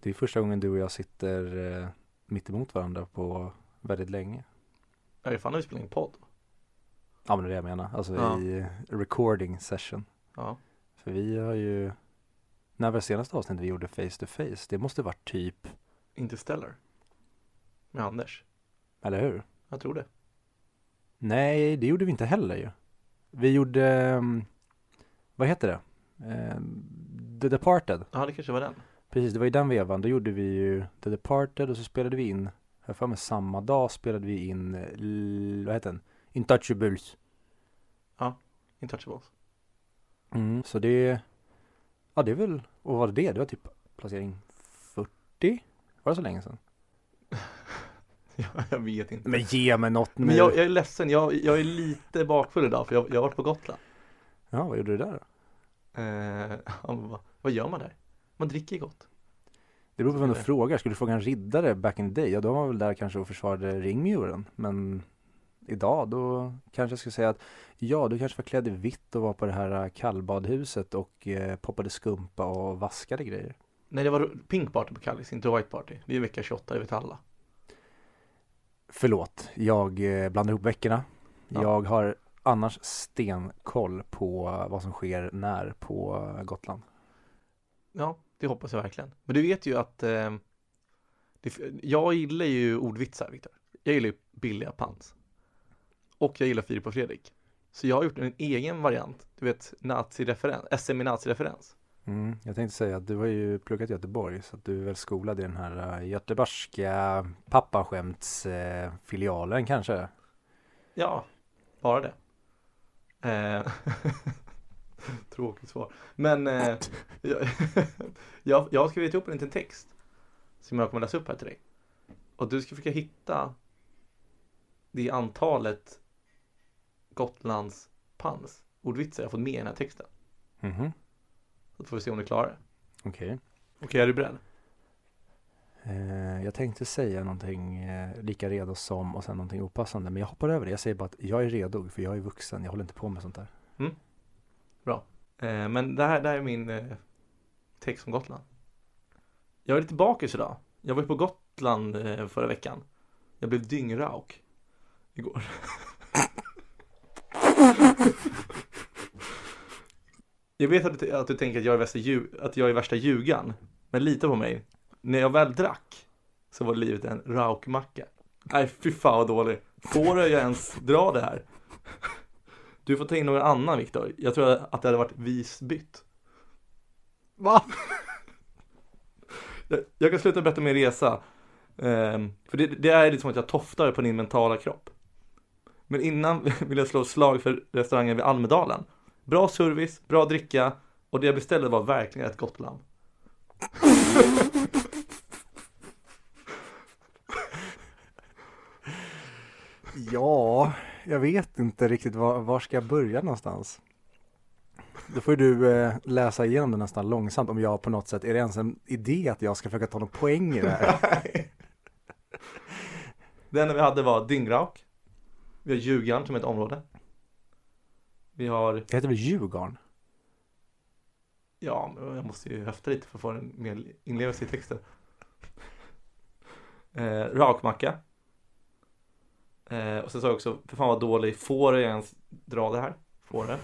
Det är första gången du och jag sitter eh, mitt emot varandra på väldigt länge. Ja, det fan när vi spelar in podd. Ja men det är det jag menar, alltså Ja. i recording session. Ja. För vi har ju, när var senaste avsnittet vi gjorde face to face? Det måste varit typ, Interstellar. Med Anders. eller hur? Jag tror det. Nej, det gjorde vi inte heller ju. Vi gjorde, ehm, vad heter det? Ehm, The Departed. Ja, det kanske var den. Precis, det var i den vevan. Då gjorde vi ju The Departed och så spelade vi in, jag för mig samma dag spelade vi in, eh, l- vad heter den? Intouchables. Intouchables. Mm, så det, ja det är väl, och vad var det? Det var typ placering 40? Var det så länge sedan? Ja, jag vet inte. Men ge mig något nu. Men jag, jag är ledsen, jag, jag är lite bakfull idag för jag, jag har varit på Gotland. Ja, vad gjorde du där då? Eh, ja, vad, vad gör man där? Man dricker gott. Det beror på vem du frågar. Skulle du fråga en riddare back in the day, ja då var man väl där kanske och försvarade ringmuren. Men idag, då kanske jag skulle säga att ja, du kanske var klädd i vitt och var på det här äh, kallbadhuset och eh, poppade skumpa och vaskade grejer. Nej, det var Pink Party på Kallis, inte White Party. Det är vecka 28, det vet alla. Förlåt, jag eh, blandar ihop veckorna. Ja. Jag har annars stenkoll på vad som sker när på Gotland. Ja, det hoppas jag verkligen. Men du vet ju att eh, det, jag gillar ju ordvitsar, Viktor. Jag gillar ju billiga pants. Och jag gillar Filip och Fredrik. Så jag har gjort en egen variant, du vet, nazireferens, SM i nazireferens. Mm, jag tänkte säga att du har ju pluggat i Göteborg så att du är väl skolad i den här äh, göteborgska pappaskämtsfilialen filialen kanske? Ja, bara det. Eh, tråkigt svar. Men eh, jag, jag, jag har skrivit upp en liten text som jag kommer läsa upp här till dig. Och du ska försöka hitta det antalet Gotlands pans ordvitsar jag fått med i den här texten. Mhm, Så får vi se om du klarar det. okej. Okej, är du beredd? Eh, jag tänkte säga någonting eh, lika redo som och sen någonting opassande men jag hoppar över det. Jag säger bara att jag är redo för jag är vuxen. Jag håller inte på med sånt där. Eh, Eh, men det här, det här är min eh, text om Gotland. Jag är lite bakis idag. Jag var ju på Gotland eh, förra veckan. Jag blev dyngrauk igår. jag vet att du, att du tänker att jag, är värsta, lju- att jag är värsta ljugan. Men lita på mig. När jag väl drack så var livet en raukmacka. Nej, fy fan vad dålig. Får jag ens dra det här? Du får ta in någon annan Viktor. Jag tror att det hade varit visbytt. Va? Jag, jag kan sluta berätta om min resa. Ehm, för det, det är som att jag toftar på din mentala kropp. Men innan vill jag slå slag för restaurangen vid Almedalen. Bra service, bra dricka och det jag beställde var verkligen ett gott lamm. Ja, jag vet inte riktigt var, var ska jag börja någonstans. Då får du eh, läsa igenom det nästan långsamt om jag på något sätt, är det ens en idé att jag ska försöka ta någon poäng i det här? Det enda vi hade var Dyngrauk. Vi har Ljugarn som ett område. Vi har, Det heter väl Djurgården? ja, men jag måste ju höfta lite för att få en mer inlevelse i texten. Eh, rakmacka. Eh, och sen sa jag också, för fan vad dålig, får jag ens dra det här? Får det?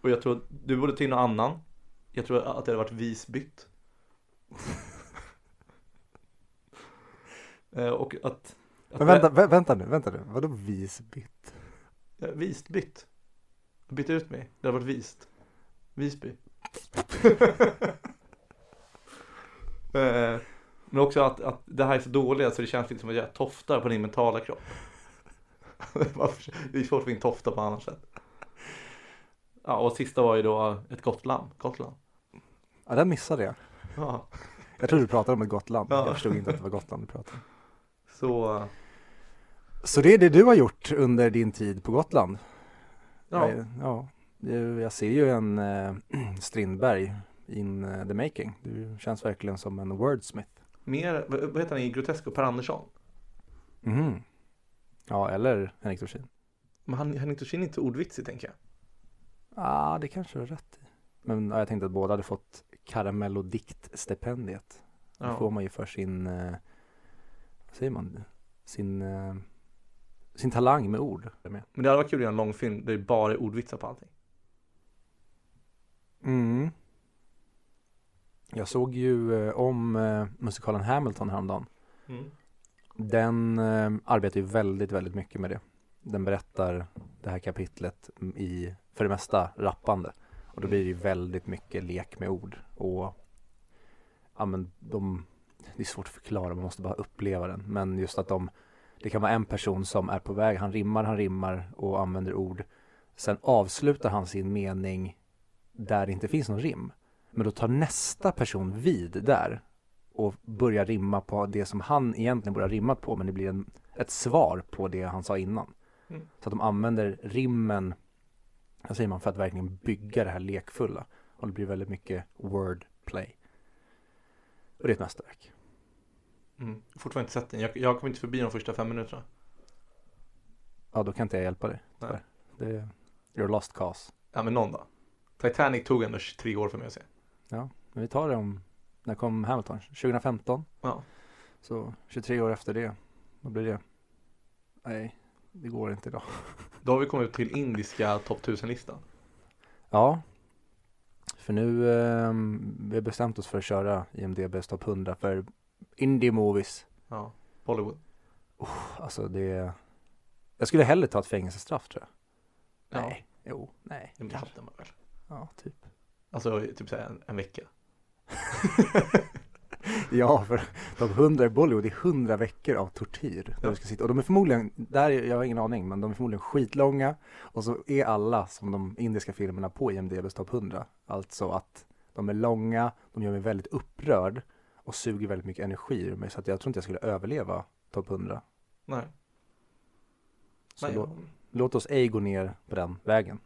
och jag tror att du borde ta in någon annan. Jag tror att det hade varit visbytt. eh, och att... att Men vänta, vä- vänta nu, vänta nu, vadå visbytt? Ja, Vistbytt. Bytt ut mig. Det hade varit vist. Visby. Eh, Men också att, att det här är så dåligt så det känns lite som att jag toftar på din mentala kropp. det är svårt att få in tofta på annat sätt. Ja, och sista var ju då ett Gotland. Gotland. Ja, där missade jag. Ja, Jag trodde du pratade om ett Gotland. Ja. Jag förstod inte att det var Gotland du pratade om. så Så det är det du har gjort under din tid på Gotland? ja. Jag, ja, det- jag ser ju en eh, Strindberg in eh, the making. Du känns verkligen som en wordsmith. Mer, vad heter han i Grotesco? Per Andersson. Mhm. Ja, eller Henrik Dorsin. Men han, Henrik Dorsin är inte ordvitsig tänker jag. Ja, ah, det kanske du har rätt i. Men ja, jag tänkte att båda hade fått Karamellodiktstipendiet. Det får Ja. man ju för sin, eh, vad säger man, sin, eh, sin talang med ord. Men det hade varit kul att göra en långfilm där det bara är ordvitsar på allting. Mm. Jag såg ju eh, om eh, musikalen Hamilton häromdagen. Mm. Den eh, arbetar ju väldigt, väldigt mycket med det. Den berättar det här kapitlet i, för det mesta, rappande. Och då blir det ju väldigt mycket lek med ord. Och ja men de, det är svårt att förklara, man måste bara uppleva den. Men just att de, det kan vara en person som är på väg, han rimmar, han rimmar och använder ord. Sen avslutar han sin mening där det inte finns någon rim. Men då tar nästa person vid där och börjar rimma på det som han egentligen borde ha rimmat på men det blir en, ett svar på det han sa innan. Mm. Så att de använder rimmen, vad säger man, för att verkligen bygga det här lekfulla. Och det blir väldigt mycket wordplay. Och det är ett mästerverk. Mm. Fortfarande inte sett den. Jag, jag kom inte förbi de första fem minuterna. Ja, då kan inte jag hjälpa dig. Nej. Det är your lost cause. Ja men någon då. Titanic tog ändå 23 år för mig att se. Men vi tar det om, när kom Hamilton? 2015? Ja. Så 23 år efter det, vad blir det? Nej, det går inte idag. Då har vi kommit till indiska topp 1000-listan. Ja, för nu eh, vi har bestämt oss för att köra IMDBs topp 100 för indie movies. Ja. Bollywood. Alltså det, jag skulle hellre ta ett fängelsestraff tror jag. Ja. Nej, jo, nej. Det hade man väl. Ja, typ. Alltså typ såhär en, en vecka. Ja, för topp 100 i Bollywood är 100 veckor av tortyr. Där Ja. du ska sitta. Och de är förmodligen, där, är- jag har ingen aning, men de är förmodligen skitlånga. Och så är alla som de indiska filmerna på IMDBs topp 100. Alltså att de är långa, de gör mig väldigt upprörd och suger väldigt mycket energi ur mig. Så att jag tror inte jag skulle överleva topp 100. Nej. Så Nej, lå, jag, låt oss ej gå ner på den vägen.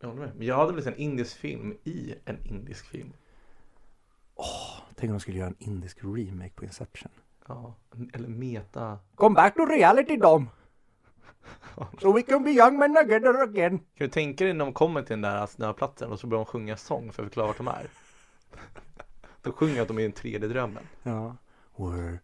Jag håller med. Men jag hade sett en indisk film i en indisk film. Tänk om de skulle göra en indisk remake på Inception. Ja. Eller meta. Come back to reality Dom! So we can be young men together again. Kan du tänka dig när de kommer till den där snöplatsen och så börjar de sjunga sång för att förklara vart de är? De sjunger att de är i den tredje drömmen. Ja. We're,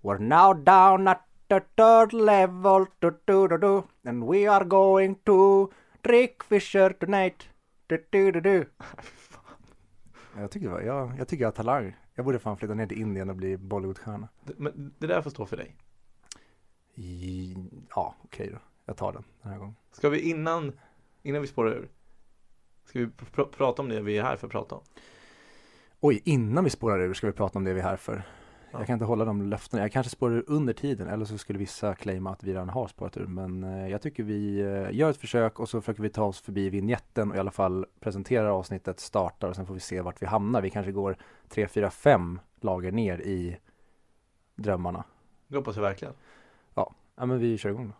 we're now down at the third level, do, do, do, do, and we are going to drink fisher tonight. Du, du, du, du. Jag tycker, jag, jag tycker jag har talang. Jag borde fan flytta ner till Indien och bli Bollywoodstjärna. Det- Men det där får stå för dig. I, ja, okej då. Jag tar den den här gången. Ska vi innan, innan vi spårar ur. Ska vi pr- prata om det vi är här för att prata om? Oj, innan vi spårar ur ska vi prata om det vi är här för. Ja. Jag kan inte hålla de löftena. Jag kanske spårar under tiden eller så skulle vissa claima att vi redan har spårat ur. Men eh, jag tycker vi eh, gör ett försök och så försöker vi ta oss förbi vignetten och i alla fall presentera avsnittet, startar och sen får vi se vart vi hamnar. Vi kanske går tre, fyra, fem lager ner i drömmarna. Det hoppas jag verkligen. Ja, men vi kör igång då.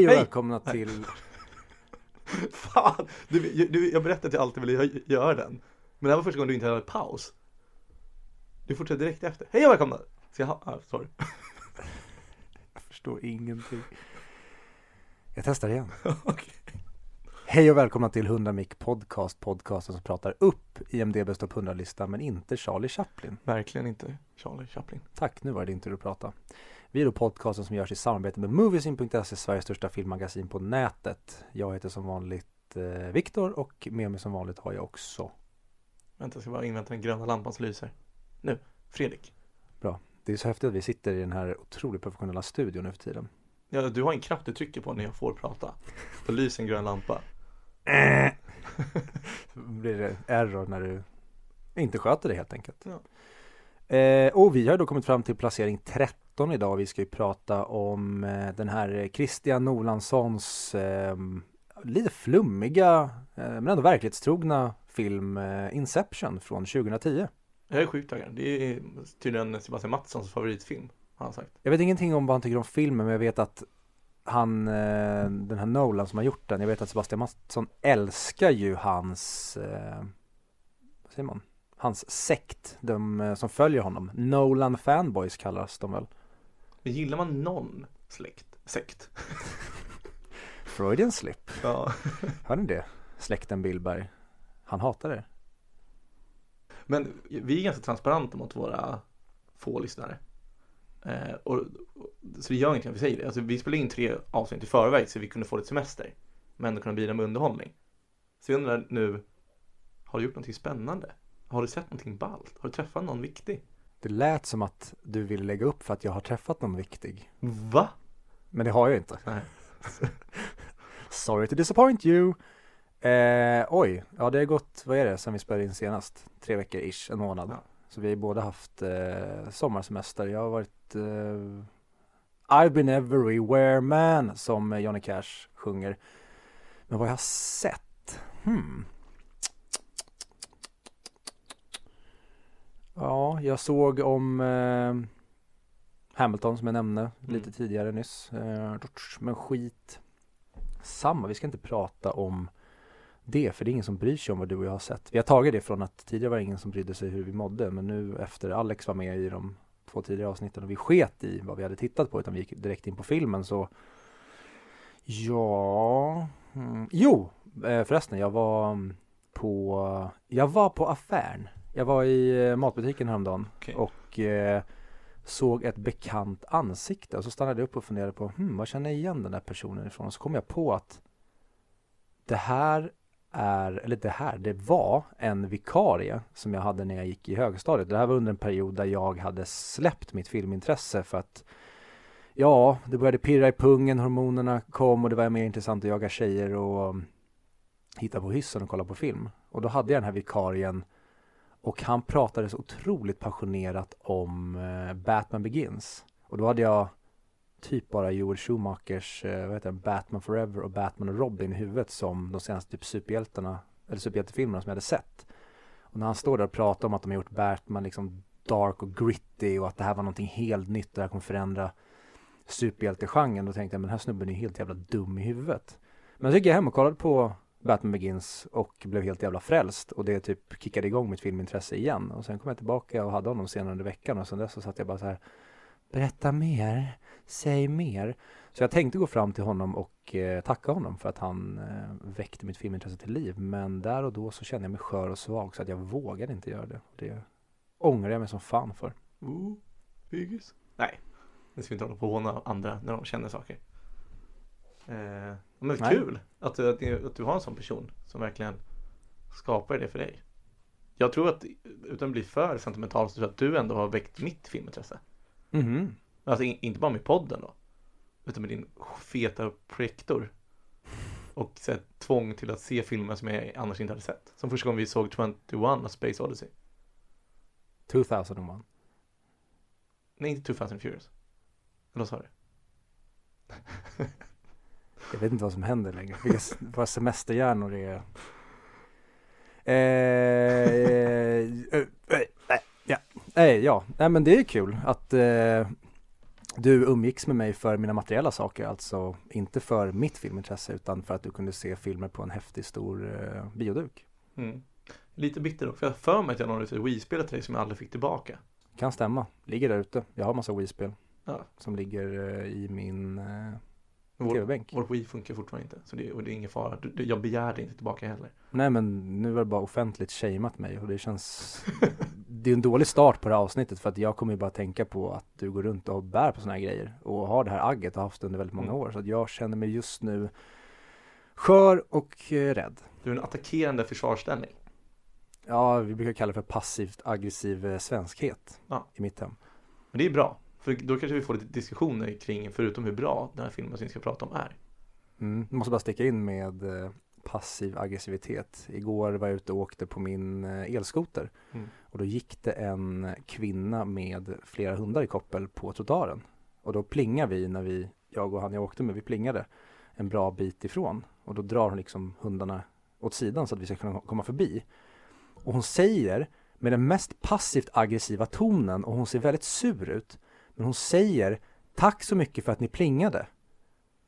Hej och Hej! välkomna till Fan! Du, du, jag berättade att jag alltid ville gö- göra den. Men det här var första gången du inte hade paus. Du fortsätter direkt efter. Hej och välkomna! Ska jag ha? Ah, sorry. Jag förstår ingenting. Jag testar igen. Okej. Hej och välkomna till 100 Mic Podcast, podcasten som pratar upp IMDBs topp 100-lista men inte Charlie Chaplin. Verkligen inte Charlie Chaplin. Tack, nu var det din tur att prata. Vi är då podcasten som görs i samarbete med Moviesin.se, Sveriges största filmmagasin på nätet. Jag heter som vanligt eh, Viktor och med mig som vanligt har jag också, Vänta, jag ska bara invänta den gröna lampan som lyser. Nu, Fredrik. det är så häftigt att vi sitter i den här otroligt professionella studion nu för tiden. Ja, du har en knapp du trycker på när jag får prata. Då lyser en grön lampa. Blir det error när du inte sköter det helt enkelt. Ja. Eh, och vi har då kommit fram till placering 13 idag. Vi ska ju prata om eh, den här Christian Nolanssons eh, lite flummiga eh, men ändå verklighetstrogna film eh, Inception från 2010. Jag är sjukt taggad. Det är tydligen Sebastian Mattssons favoritfilm, har han sagt. Jag vet ingenting om vad han tycker om filmen men jag vet att han, eh, den här Nolan som har gjort den, jag vet att Sebastian Mattsson älskar ju hans, eh, vad säger man, hans sekt, de som följer honom. Nolan fanboys kallas de väl? Men gillar man någon släkt, sekt? Freudian slip, Ja. hör ni det? Släkten Billberg. Han hatar det. Men vi är ganska transparenta mot våra få lyssnare. Eh, och, och, så det gör ingenting att vi säger det. Alltså, vi spelade in tre avsnitt i förväg så vi kunde få lite semester. Men ändå kunna bidra med underhållning. Så jag undrar nu, har du gjort någonting spännande? Har du sett någonting ballt? Har du träffat någon viktig? Det lät som att du ville lägga upp för att jag har träffat någon viktig. Va? Men det har jag inte. Nej. Sorry to disappoint you. Eh, oj, ja det har gått, vad är det, sen vi spelade in senast? Tre veckor ish, en månad. Ja. Så vi har båda haft eh, sommarsemester. Jag har varit eh, I've been everywhere man, som Johnny Cash sjunger. Men vad jag har sett? Hmm. Ja, jag såg om eh, Hamilton som jag nämnde lite Mm. tidigare nyss. Eh, men skit samma, vi ska inte prata om det för det är ingen som bryr sig om vad du och jag har sett. Vi har tagit det från att tidigare var det ingen som brydde sig hur vi mådde men nu efter Alex var med i de två tidigare avsnitten och vi sket i vad vi hade tittat på utan vi gick direkt in på filmen så Ja mm. Jo eh, förresten jag var på Jag var på affären Jag var i eh, matbutiken häromdagen Okej. och eh, såg ett bekant ansikte och så stannade jag upp och funderade på hmm, vad känner jag igen den där personen ifrån? Och så kom jag på att det här är, eller det här, det var en vikarie som jag hade när jag gick i högstadiet. Det här var under en period där jag hade släppt mitt filmintresse för att ja, det började pirra i pungen, hormonerna kom och det var mer intressant att jaga tjejer och hitta på hyssen och kolla på film. Och då hade jag den här vikarien och han pratade så otroligt passionerat om eh, Batman Begins. Och då hade jag typ bara Joel Schumachers, eh, vad heter det, Batman Forever och Batman och Robin i huvudet som de senaste typ superhjältarna, eller superhjältefilmerna som jag hade sett. Och när han står där och pratar om att de har gjort Batman liksom dark och gritty och att det här var någonting helt nytt, och det här kommer förändra superhjältegenren, då tänkte jag men den här snubben är helt jävla dum i huvudet. Men så gick jag hem och kollade på Batman Begins och blev helt jävla frälst och det typ kickade igång mitt filmintresse igen och sen kom jag tillbaka och hade honom senare under veckan och sen dess så satt jag bara så här Berätta mer, säg mer. Så jag tänkte gå fram till honom och eh, tacka honom för att han eh, väckte mitt filmintresse till liv men där och då så kände jag mig skör och svag så att jag vågade inte göra det. Det ångrar jag mig som fan för. Ooh, Bigis. Nej, det ska vi inte hålla på och håna andra när de känner saker. Eh, men Nej. kul att, du- att, att du har en sån person som verkligen skapar det för dig. Jag tror att, utan att bli för sentimental, så tror jag att du ändå har väckt mitt filmintresse. Mhm. Alltså in, inte bara med podden då, utan med din feta projektor. Och så här, tvång till att se filmer som jag annars inte hade sett. Som första gången vi såg 21 och Space Odyssey. 2001. Nej, inte 2000 Furious. Eller vad sa du? Jag vet inte vad som händer längre. Vilka våra semesterhjärnor är. Eh, eh, eh, eh, ja. Nej, ja, nej men det är kul att eh, du umgicks med mig för mina materiella saker, alltså inte för mitt filmintresse utan för att du kunde se filmer på en häftig stor eh, bioduk. Mm. Lite bitter dock, för jag har för mig att jag lånade ut ett Wii-spel till dig som jag aldrig fick tillbaka. Kan stämma, ligger där ute. Jag har massa Wii-spel Ja. som ligger eh, i min Men Vår, tv-bänk. vår Wii funkar fortfarande inte, så det, och det är ingen fara. Du, du, jag begär det inte tillbaka heller. Nej men nu har det bara offentligt shameat mig och det känns Det är en dålig start på det här avsnittet för att jag kommer ju bara tänka på att du går runt och bär på såna här grejer och har det här agget och har haft under väldigt många Mm. år så att jag känner mig just nu skör och eh, rädd. Du är en attackerande försvarsställning. Ja, vi brukar kalla det för passivt aggressiv eh, svenskhet Ja. i mitt hem. Men det är bra, för då kanske vi får lite diskussioner kring, förutom hur bra den här filmen som vi ska prata om är. Mm. Måste bara sticka in med eh, passiv aggressivitet. Igår var jag ute och åkte på min eh, elskoter Mm. och då gick det en kvinna med flera hundar i koppel på trottoaren. Och då plingar vi när vi, jag och han jag åkte med, vi plingade en bra bit ifrån. Och då drar hon liksom hundarna åt sidan så att vi ska kunna komma förbi. Och hon säger med den mest passivt aggressiva tonen och hon ser väldigt sur ut. Men hon säger tack så mycket för att ni plingade.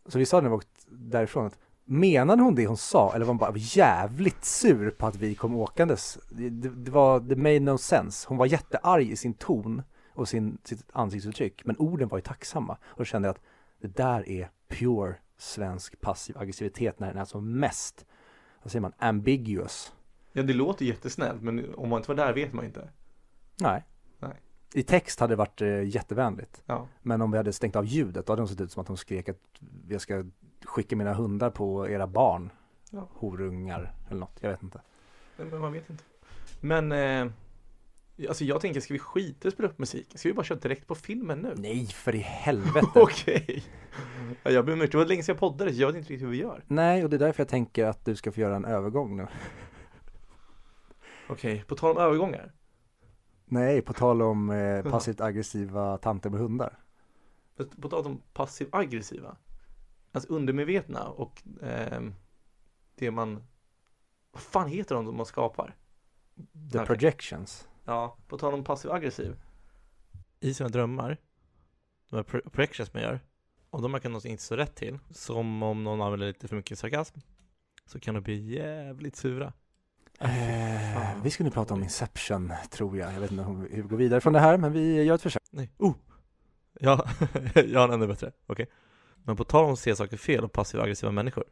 Så vi sa när vi åkte därifrån att menade hon det hon sa eller var hon bara jävligt sur på att vi kom åkandes? Det, det, var, det made no sense. Hon var jättearg i sin ton och sin, sitt ansiktsuttryck men orden var ju tacksamma. Och då kände jag att det där är pure svensk passiv aggressivitet när den är som mest, vad säger man, ambiguous. Ja, det låter jättesnällt, men om man inte var där vet man inte. Nej. I text hade det varit eh, jättevänligt. Ja. Men om vi hade stängt av ljudet, då hade det sett ut som att hon skrek att jag ska skicka mina hundar på era barn. Ja. Horungar eller något, jag vet inte. Men man vet inte. Men, eh, alltså jag tänker, ska vi skita i spela upp musik? Ska vi bara köra direkt på filmen nu? Nej, för i helvete. Okej. Ja, jag ber om ursäkt, det var länge sedan jag poddade, så jag vet inte riktigt hur vi gör. Nej, och det är därför jag tänker att du ska få göra en övergång nu. Okej, på tal om övergångar. Nej, på tal om eh, passivt aggressiva tanter med hundar. På tal om passiv aggressiva. Alltså undermedvetna och ehm, det man, vad fan heter de som man skapar? The Okej. projections. Ja, på tal om passiv aggressiv. I sina drömmar, de här pro- projections man gör, om de kan något inte så rätt till, som om någon använder lite för mycket sarkasm, så kan de bli jävligt sura. Eh, fan. vi skulle nu prata om Inception, tror jag. Jag vet inte hur vi går vidare från det här, men vi gör ett försök. Nej, oh! Ja, jag har en ännu bättre, okej. Men på tal om att se saker fel och passiva aggressiva människor.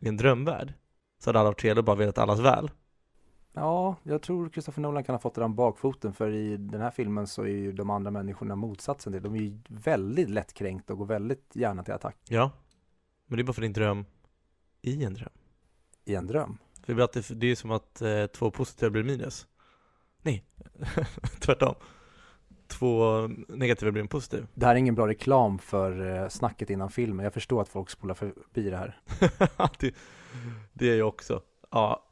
I en drömvärld så hade alla varit trevliga och bara velat allas väl. Ja, jag tror Christopher Nolan kan ha fått det om bakfoten, för i den här filmen så är ju de andra människorna motsatsen till. De är ju väldigt lättkränkta och går väldigt gärna till attack Ja, men det är bara för din dröm i en dröm. i en dröm. För det, blir alltid, det är som att eh, två positiva blir minus. Nej, tvärtom. Två negativa blir en positiv. Det här är ingen bra reklam för eh, snacket innan filmen. Jag förstår att folk spolar förbi det här. det, det är jag också. Ja,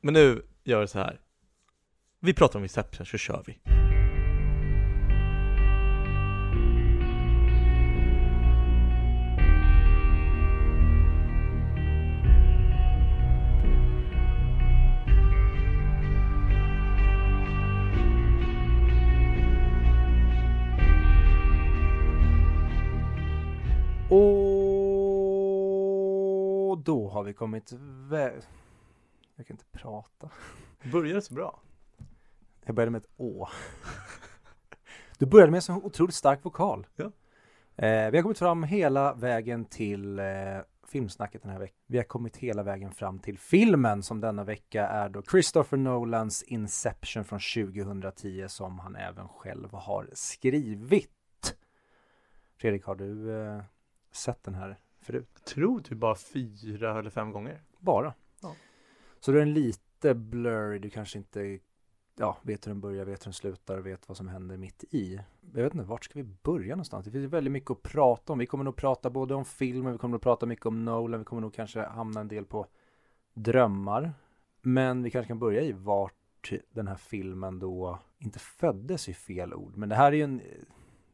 men nu gör vi så här. Vi pratar om Inception så kör vi. Har vi kommit vä- Jag kan inte prata. Började så bra. Jag började med ett å. Du började med en så otroligt stark vokal. Ja. Eh, vi har kommit fram hela vägen till eh, filmsnacket den här veckan. Vi har kommit hela vägen fram till filmen som denna vecka är då Christopher Nolans Inception från 2010 som han även själv har skrivit. Fredrik, har du eh, sett den här förut? Jag tror typ bara fyra eller fem gånger. Bara? Ja. Så du är en lite blurry, du kanske inte ja, vet hur den börjar, vet hur den slutar, vet vad som händer mitt i. Jag vet inte, vart ska vi börja någonstans? Det finns väldigt mycket att prata om. Vi kommer nog prata både om filmen, vi kommer nog prata mycket om Nolan, vi kommer nog kanske hamna en del på drömmar. Men vi kanske kan börja i vart den här filmen då inte föddes i fel ord. Men det här är ju en,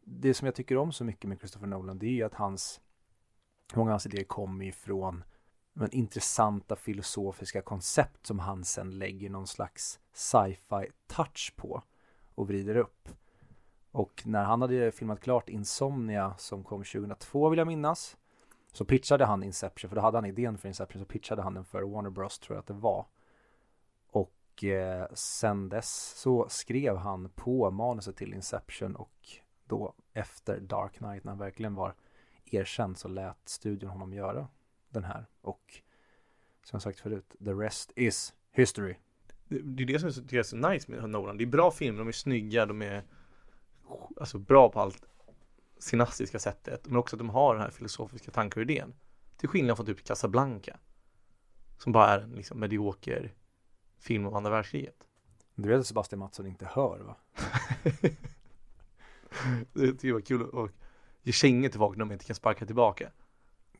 det som jag tycker om så mycket med Christopher Nolan, det är ju att hans, många av hans idéer kommer ifrån men intressanta filosofiska koncept som han sen lägger någon slags sci-fi touch på och vrider upp. Och när han hade filmat klart Insomnia som kom 2002 vill jag minnas så pitchade han Inception, för då hade han idén för Inception så pitchade han den för Warner Bros tror jag att det var. Och eh, sen dess så skrev han på manuset till Inception och då efter Dark Knight när han verkligen var erkänd så lät studion honom göra den här och som jag sagt förut, the rest is history. Det, det är det som är så, det är så nice med Nolan. Det är bra filmer, de är snygga, de är alltså bra på allt cineastiska sättet. Men också att de har den här filosofiska tankar och idén. Till skillnad från typ Casablanca. Som bara är en liksom medioker film om andra världskriget. Du vet att Sebastian Mattsson inte hör va? det tycker jag var kul och ge kängor till folk när de inte kan sparka tillbaka.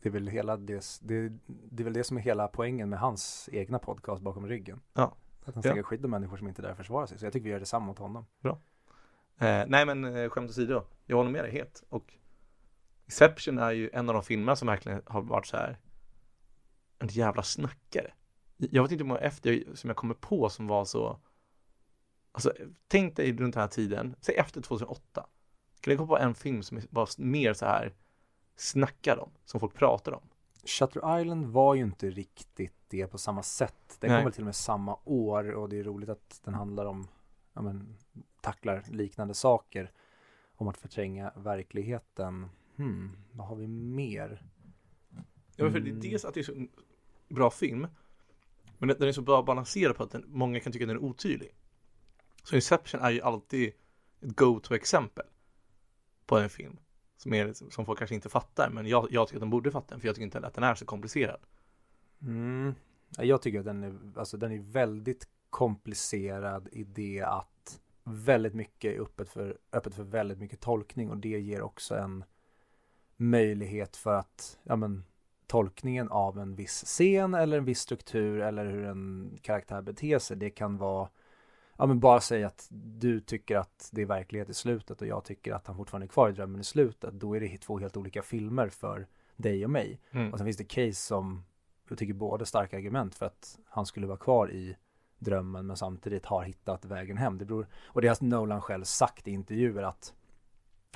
Det är väl hela det, det, det är väl det som är hela poängen med hans egna podcast bakom ryggen. Ja. Att han Ja. snackar skit om människor som inte är där för att försvara sig. Så jag tycker vi gör detsamma mot honom. Eh, nej men eh, skämt åsido, jag håller med dig helt. Och Inception är ju en av de filmer som verkligen har varit så här en jävla snackare jag vet inte hur många efter som jag kommer på som var så Alltså tänk dig runt den här tiden, säg efter 2008 Kan du komma på en film som var mer så här snackad om, som folk pratar om? Shutter Island var ju inte riktigt det på samma sätt. Den Nej. kom väl till och med samma år och det är roligt att den handlar om, ja men, tacklar liknande saker. Om att förtränga verkligheten. Hmm, vad har vi mer? Ja, men för det är Mm. dels att det är så en bra film Men den den är så bra balanserad på att den, många kan tycka att den är otydlig Så Inception är ju alltid ett go-to-exempel på en film som, är, som folk kanske inte fattar Men jag, jag tycker att de borde fatta den för jag tycker inte att den är så komplicerad Mm. Jag tycker att den är, alltså den är väldigt komplicerad i det att väldigt mycket är öppet för, öppet för väldigt mycket tolkning och det ger också en möjlighet för att, ja men tolkningen av en viss scen eller en viss struktur eller hur en karaktär beter sig, det kan vara Ja men bara säga att du tycker att det är verklighet i slutet och jag tycker att han fortfarande är kvar i drömmen i slutet. Då är det två helt olika filmer för dig och mig. mm. Och sen finns det case som jag tycker båda starka argument för att han skulle vara kvar i drömmen men samtidigt har hittat vägen hem. Det beror, och det har Nolan själv sagt i intervjuer att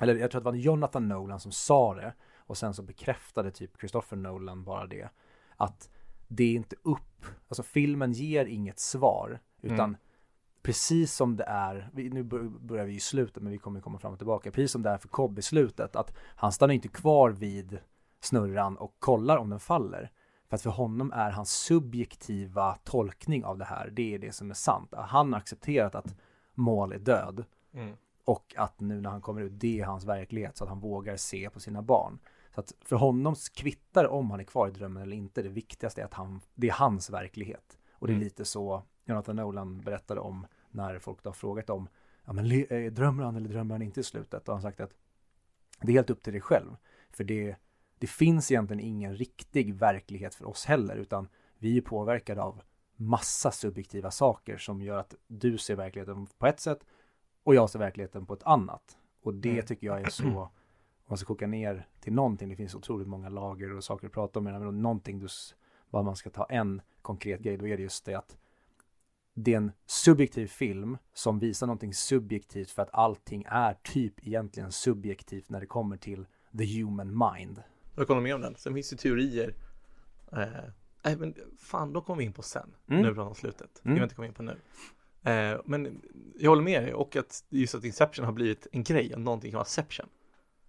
eller jag tror att det var Jonathan Nolan som sa det och sen så bekräftade typ Christopher Nolan bara det att det är inte upp, alltså filmen ger inget svar utan Mm. Precis som det är, nu bör- börjar vi i slutet men vi kommer komma fram och tillbaka, precis som det är för Cobb i slutet att han stannar inte kvar vid snurran och kollar om den faller. För att för honom är hans subjektiva tolkning av det här, det är det som är sant. Han har accepterat att mål är död Mm. och att nu när han kommer ut, det är hans verklighet så att han vågar se på sina barn. Så att för honom kvittar om han är kvar i drömmen eller inte. Det viktigaste är att han, det är hans verklighet. Och det är Mm. lite så Jonathan Nolan berättade om när folk då har frågat om, ja men eh, drömmer han eller drömmer han inte i slutet? Och han har sagt att det är helt upp till dig själv. För det, det finns egentligen ingen riktig verklighet för oss heller, utan vi är påverkade av massa subjektiva saker som gör att du ser verkligheten på ett sätt och jag ser verkligheten på ett annat. Och det Mm. tycker jag är så, om man ska koka ner till någonting, det finns otroligt många lager och saker att prata om, men någonting du, vad man ska ta en konkret grej, då är det just det att det är en subjektiv film som visar någonting subjektivt för att allting är typ egentligen subjektivt när det kommer till the human mind. Jag håller med om den. Sen finns det teorier eh, Nej men fan, då kommer vi in på sen. Mm. Nu pratar om slutet. Mm. kan vi inte komma in på nu. Eh, men jag håller med dig och att just att Inception har blivit en grej, att någonting kan vara Seption.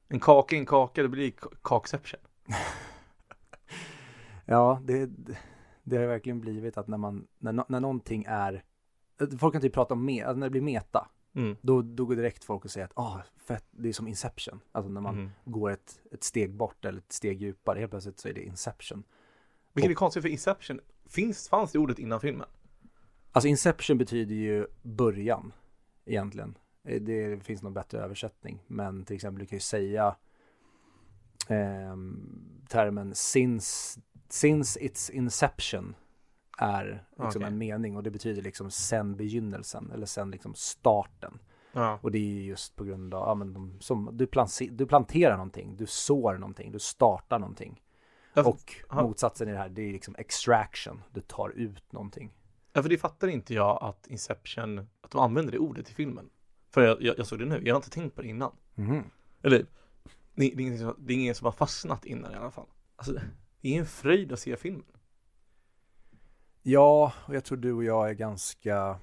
En kaka en kaka, det blir kakception. Ja, det, det har verkligen blivit att när man, när, när någonting är, folk kan typ prata om, me, alltså när det blir meta, Mm. då, då går direkt folk och säger att ah, fett, det är som Inception. Alltså när man Mm. går ett, ett steg bort eller ett steg djupare, helt plötsligt så är det Inception. Vilket är konstigt för Inception, finns, fanns det ordet innan filmen? Alltså Inception betyder ju början egentligen. Eh, Det finns någon bättre översättning. Men till exempel du kan ju säga ehm, termen since, since its inception är liksom Okej. en mening och det betyder liksom sen begynnelsen eller sen liksom starten. Ja. Och det är ju just på grund av, ja men de, som, du, planse, du planterar någonting, du sår någonting, du startar någonting. Ja, för, Och ja. motsatsen i det här, det är liksom extraction, du tar ut någonting. ja, för det fattar inte jag att Inception, att de använder det ordet i filmen. För jag, jag, jag såg det nu, jag har inte tänkt på det innan. Mhm. Eller, det, det, är ingen som, det är ingen som har fastnat innan i alla fall. Alltså, det är en fröjd att se filmen. Ja, och jag tror du och jag är ganska,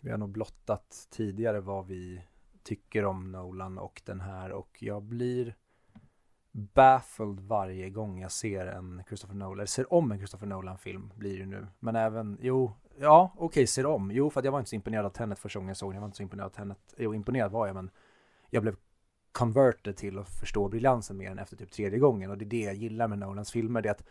vi har nog blottat tidigare vad vi tycker om Nolan och den här och jag blir baffled varje gång jag ser en Christopher Nolan, eller ser om en Christopher Nolan-film blir det nu. Men även, jo, ja, okej, ser om. Jo, för att jag var inte så imponerad av Tenet första gången jag såg den. Jag var inte så imponerad av Tenet, jo, imponerad var jag, men jag blev converted till att förstå briljansen mer än efter typ tredje gången. Och det är det jag gillar med Nolans filmer, det är att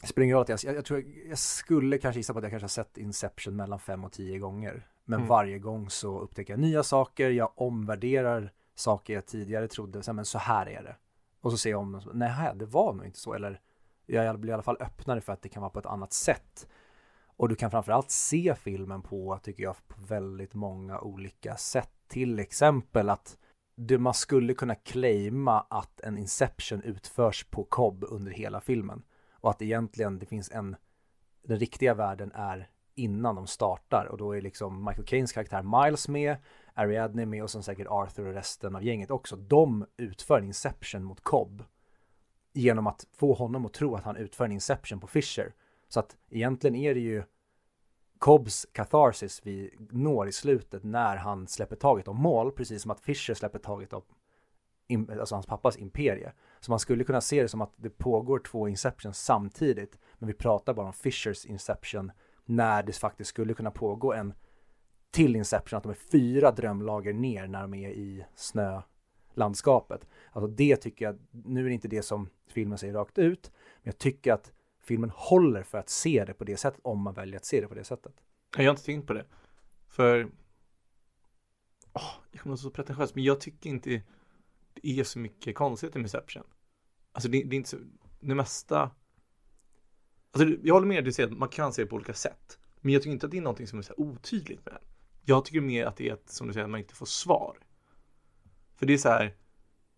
det spelar ingen roll att jag, jag, jag tror jag, skulle kanske gissa på att jag kanske har sett Inception mellan fem och tio gånger. Men Mm. varje gång så upptäcker jag nya saker, jag omvärderar saker jag tidigare trodde, så men så här är det. Och så ser jag om nej det var nog inte så, eller jag blir i alla fall öppnare för att det kan vara på ett annat sätt. Och du kan framförallt se filmen på, tycker jag, på väldigt många olika sätt. Till exempel att det, man skulle kunna claima att en Inception utförs på Cobb under hela filmen. Och att egentligen det finns en den riktiga världen är innan de startar och då är liksom Michael Caines karaktär Miles med, Ariadne är med och sen säkert Arthur och resten av gänget också. De utför en Inception mot Cobb genom att få honom att tro att han utför en Inception på Fisher. Så att egentligen är det ju Cobbs catharsis vi når i slutet när han släpper taget om mål, precis som att Fischer släpper taget om alltså hans pappas imperie. Så man skulle kunna se det som att det pågår två Inceptions samtidigt, men vi pratar bara om Fischers Inception när det faktiskt skulle kunna pågå en till Inception, att de är fyra drömlager ner när de är i snölandskapet. Alltså det tycker jag, nu är det inte det som filmen säger rakt ut, men jag tycker att filmen håller för att se det på det sättet om man väljer att se det på det sättet. Jag har inte tänkt på det. För oh, jag kommer så pretentiöst, men jag tycker inte det är så mycket konstigt i Inception. Alltså det, det är inte så, det mesta Alltså jag håller med dig, att man kan se det på olika sätt. Men jag tycker inte att det är någonting som är så otydligt med den. Jag tycker mer att det är ett, som du säger, att man inte får svar. För det är så här,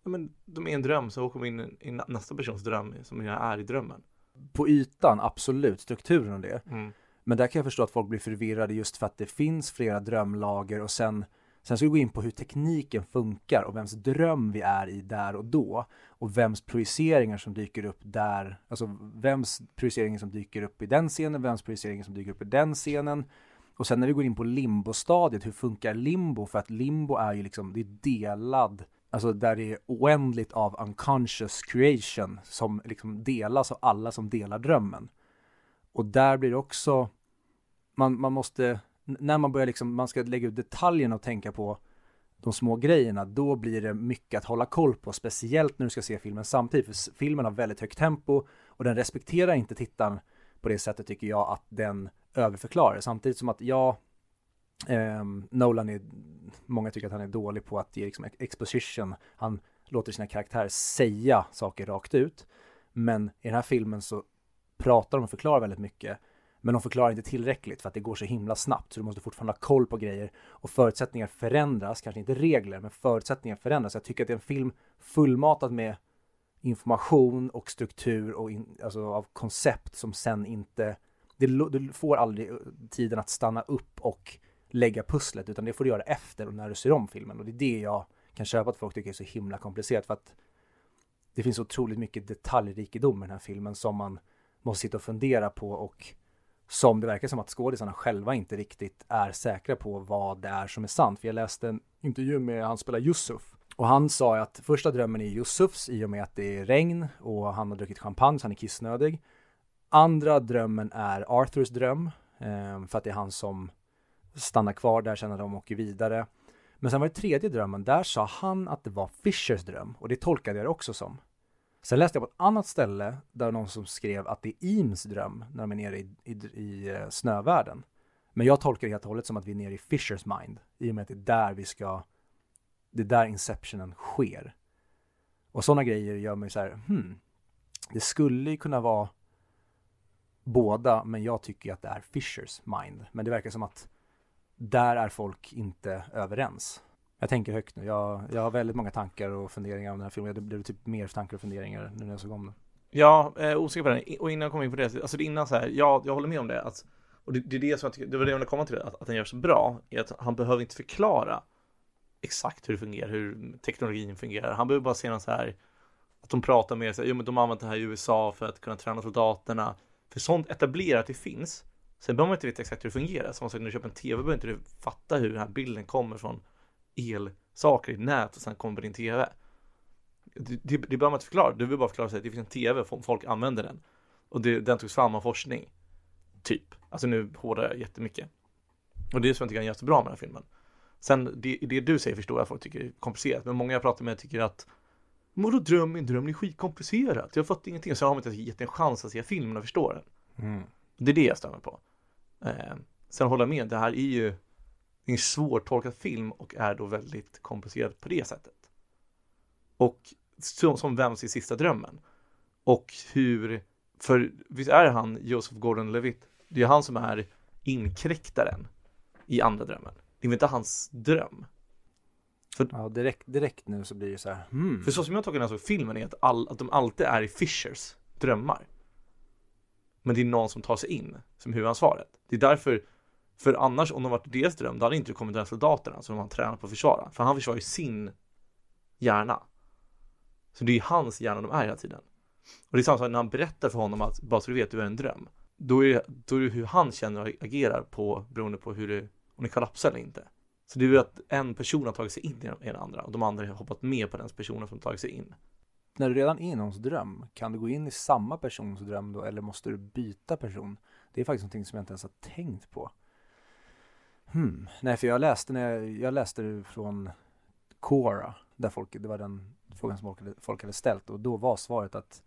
ja men de är en dröm så åker man in i nästa persons dröm som jag är i drömmen på ytan, absolut, strukturen och det. Mm. Men där kan jag förstå att folk blir förvirrade just för att det finns flera drömlager och sen Sen ska vi gå in på hur tekniken funkar och vems dröm vi är i där och då och vems projiceringar som dyker upp där, alltså vems projiceringar som dyker upp i den scenen, vems projiceringar som dyker upp i den scenen. Och sen när vi går in på limbo-stadiet, hur funkar limbo? För att limbo är ju liksom, det är delad Alltså där det är oändligt av unconscious creation som liksom delas av alla som delar drömmen. Och där blir det också, man, man måste, när man börjar liksom, man ska lägga ut detaljerna och tänka på de små grejerna, då blir det mycket att hålla koll på, speciellt när du ska se filmen samtidigt, för filmen har väldigt högt tempo och den respekterar inte tittaren på det sättet tycker jag att den överförklarar, samtidigt som att ja, eh, Nolan är, många tycker att han är dålig på att ge liksom exposition. Han låter sina karaktärer säga saker rakt ut. Men i den här filmen så pratar de och förklarar väldigt mycket. Men de förklarar inte tillräckligt för att det går så himla snabbt. Så du måste fortfarande ha koll på grejer. Och förutsättningar förändras, kanske inte regler, men förutsättningar förändras. Jag tycker att det är en film fullmatad med information och struktur och in, alltså av koncept som sen inte... Det, du får aldrig eh, tiden att stanna upp och lägga pusslet, utan det får du göra efter och när du ser om filmen. Och det är det jag kan köpa att folk tycker är så himla komplicerat, för att det finns otroligt mycket detaljrikedom i den här filmen som man måste sitta och fundera på och som det verkar som att skådisarna själva inte riktigt är säkra på vad det är som är sant. För jag läste en intervju med han spelar Yusuf och han sa att första drömmen är Yusufs i och med att det är regn och han har druckit champagne så han är kissnödig. Andra drömmen är Arthurs dröm eh, för att det är han som stannar kvar där sen när de åker vidare. Men sen var det tredje drömmen, där sa han att det var Fishers dröm och det tolkade jag det också som. Sen läste jag på ett annat ställe där någon som skrev att det är Eames dröm när de är nere i, i, i eh, snövärlden. Men jag tolkar det helt och hållet som att vi är nere i Fishers mind i och med att det är där vi ska, det är där inceptionen sker. Och sådana grejer gör mig så här, hmm, det skulle ju kunna vara båda, men jag tycker att det är Fishers mind. Men det verkar som att där är folk inte överens. Jag tänker högt nu. Jag, jag har väldigt många tankar och funderingar om den här filmen. Det blev typ mer tankar och funderingar nu när jag såg om den. Ja, eh, osäker på den. Och innan jag kom in på det, alltså innan så här, ja, jag håller med om det. Att, och det, det är det som jag tycker, det var det jag ville komma till, att, att den gör så bra, är att han behöver inte förklara exakt hur det fungerar, hur teknologin fungerar. Han behöver bara se någon så här, att de pratar med sig, jo men de har använt det här i USA för att kunna träna soldaterna. För sånt etablerat det finns, Sen behöver man inte veta exakt hur det fungerar. Som sagt, när du köper en TV behöver inte du fatta hur den här bilden kommer från elsaker i nät och sen kommer på din TV. Det, det, det behöver man inte förklara. Du vill bara förklara att det finns en TV, folk använder den. Och det, den togs fram av forskning. Typ. Alltså nu hårdar jag jättemycket. Och det är så jag tycker han gör så bra med den här filmen. Sen det, det du säger förstår jag att folk tycker är komplicerat. Men många jag pratar med tycker att Vadå dröm? Min dröm är skitkomplicerat. Jag har fått ingenting. Så har man inte gett en chans att se filmen och förstå den. Mm. Det är det jag stämmer på. Eh, sen håller jag med, det här är ju en svårtolkad film och är då väldigt komplicerad på det sättet. Och som, som vems i sista drömmen. Och hur, för visst är han Joseph Gordon-Levitt? Det är han som är inkräktaren i andra drömmen. Det är väl inte hans dröm? För, ja, direkt, direkt nu så blir det så här, hmm. För så som jag tolkar den här filmen är att, all, att de alltid är i Fishers drömmar. Men det är någon som tar sig in som huvudansvaret. Det är därför, för annars om de varit deras dröm, då hade inte kommit den soldaterna som han tränat på att försvara. För han försvarar ju sin hjärna. Så det är ju hans hjärna de är hela tiden. Och det är samma sak när han berättar för honom att bara så du vet, du är en dröm. Då är, det, då är det hur han känner och agerar på beroende på hur det, om det kollapsar eller inte. Så det är ju att en person har tagit sig in i den andra och de andra har hoppat med på den personen som tagit sig in. När du redan är i någons dröm, kan du gå in i samma persons dröm då eller måste du byta person? Det är faktiskt någonting som jag inte ens har tänkt på. Hmm. Nej, för jag läste, när jag, jag läste det från Cora, där folk, det var den frågan som folk hade, folk hade ställt och då var svaret att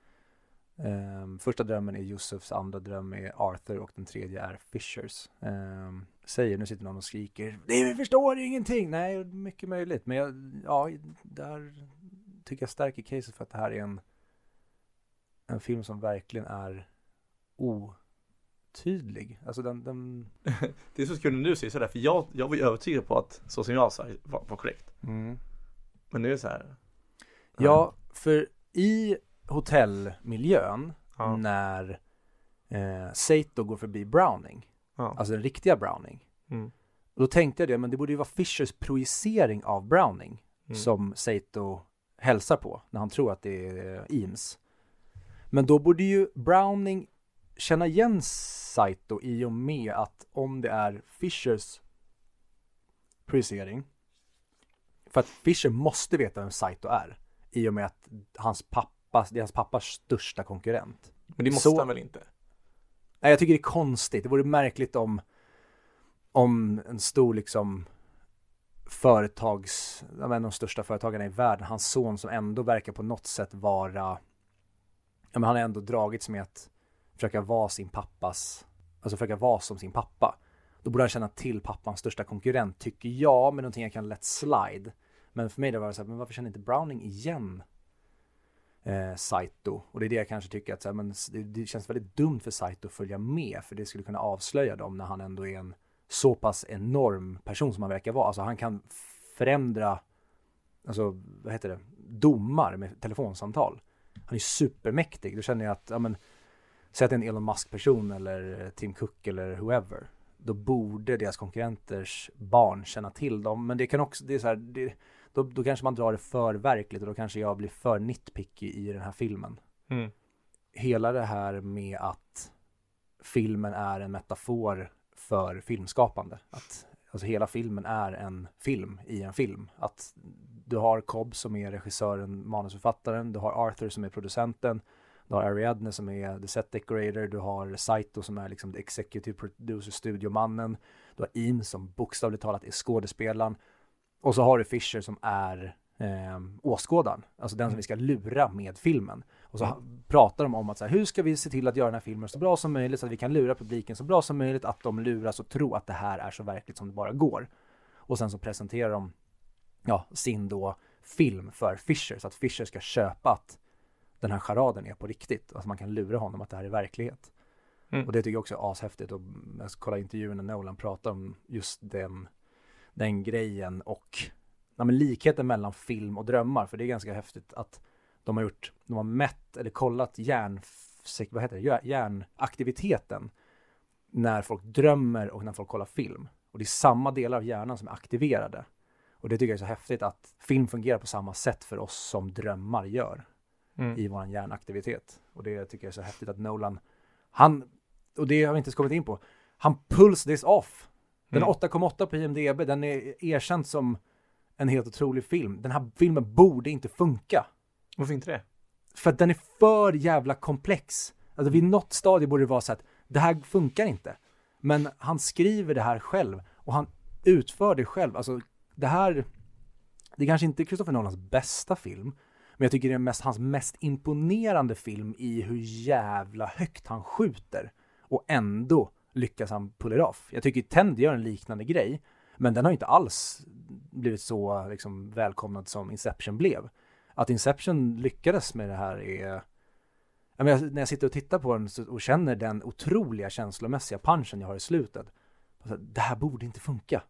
Um, första drömmen är Josefs, andra dröm är Arthur och den tredje är Fishers. Um, säger, nu sitter någon och skriker, vi förstår ingenting! Nej, mycket möjligt, men jag, ja, där tycker jag stärker caset för att det här är en, en film som verkligen är otydlig. Alltså den, den... det är så kul när du säger sådär, för jag, jag var ju övertygad på att så som jag sa var, var korrekt. Mm. Men nu är det så här. Ja, för i hotellmiljön Ja. när eh, Sato går förbi Browning, Ja. alltså den riktiga Browning. Mm. Då tänkte jag det, men det borde ju vara Fishers projicering av Browning Mm. som Sato hälsar på när han tror att det är Eames. Men då borde ju Browning känna igen Saito i och med att om det är Fishers projicering för att Fisher måste veta vem Saito är i och med att hans pappa, det är hans pappas största konkurrent. Men det måste Så- han väl inte? Nej, jag tycker det är konstigt. Det vore märkligt om, om en stor liksom företags, en av de största företagarna i världen, hans son som ändå verkar på något sätt vara, ja men han har ändå dragits med att försöka vara sin pappas, alltså försöka vara som sin pappa. Då borde han känna till pappans största konkurrent, tycker jag, men någonting jag kan lätt slide. Men för mig det var det så här, men varför känner inte Browning igen eh, Saito. Och det är det jag kanske tycker att så här, men det, det känns väldigt dumt för Saito att följa med. För det skulle kunna avslöja dem när han ändå är en så pass enorm person som han verkar vara. Alltså han kan förändra, alltså vad heter det, domar med telefonsamtal. Han är supermäktig. Då känner jag att, ja men, säg att det är en Elon Musk-person eller Tim Cook eller whoever. Då borde deras konkurrenters barn känna till dem. Men det kan också, det är så här, det, då, då kanske man drar det för verkligt och då kanske jag blir för nitpicky i den här filmen. Mm. Hela det här med att filmen är en metafor för filmskapande. Att alltså hela filmen är en film i en film. Att du har Cobb som är regissören, manusförfattaren, du har Arthur som är producenten, du har Ariadne som är the set decorator, du har Saito som är liksom the executive producer, studiomannen, du har Eames som bokstavligt talat är skådespelaren och så har du Fisher som är eh, åskådaren, alltså den som vi ska lura med filmen. Och så ha- pratar de om att så här, hur ska vi se till att göra den här filmen så bra som möjligt så att vi kan lura publiken så bra som möjligt, att de luras och tror att det här är så verkligt som det bara går. Och sen så presenterar de ja, sin då film för Fisher så att Fisher ska köpa att den här charaden är på riktigt, alltså man kan lura honom att det här är verklighet. Mm. Och det tycker jag också är ashäftigt och jag ska kolla intervjun när Nolan pratar om just den, den grejen och ja, men likheten mellan film och drömmar, för det är ganska häftigt att de har gjort, de har mätt eller kollat hjärn, vad heter det, Hjär- hjärnaktiviteten när folk drömmer och när folk kollar film. Och det är samma delar av hjärnan som är aktiverade. Och det tycker jag är så häftigt att film fungerar på samma sätt för oss som drömmar gör Mm. i våran hjärnaktivitet. Och det tycker jag är så häftigt att Nolan, han, och det har vi inte ens kommit in på, han pulls this off. Den Mm. har 8,8 på IMDB, den är erkänd som en helt otrolig film. Den här filmen borde inte funka. Varför inte det? För att den är för jävla komplex. Alltså vid något stadie borde det vara så att det här funkar inte. Men han skriver det här själv och han utför det själv. Alltså det här, det är kanske inte Christopher Nolans bästa film, men jag tycker det är mest, hans mest imponerande film i hur jävla högt han skjuter. Och ändå lyckas han pull it off. Jag tycker Tend gör en liknande grej, men den har inte alls blivit så liksom, välkomnad som Inception blev. Att Inception lyckades med det här är jag menar, när jag sitter och tittar på den och känner den otroliga känslomässiga punchen jag har i slutet. Alltså, det här borde inte funka.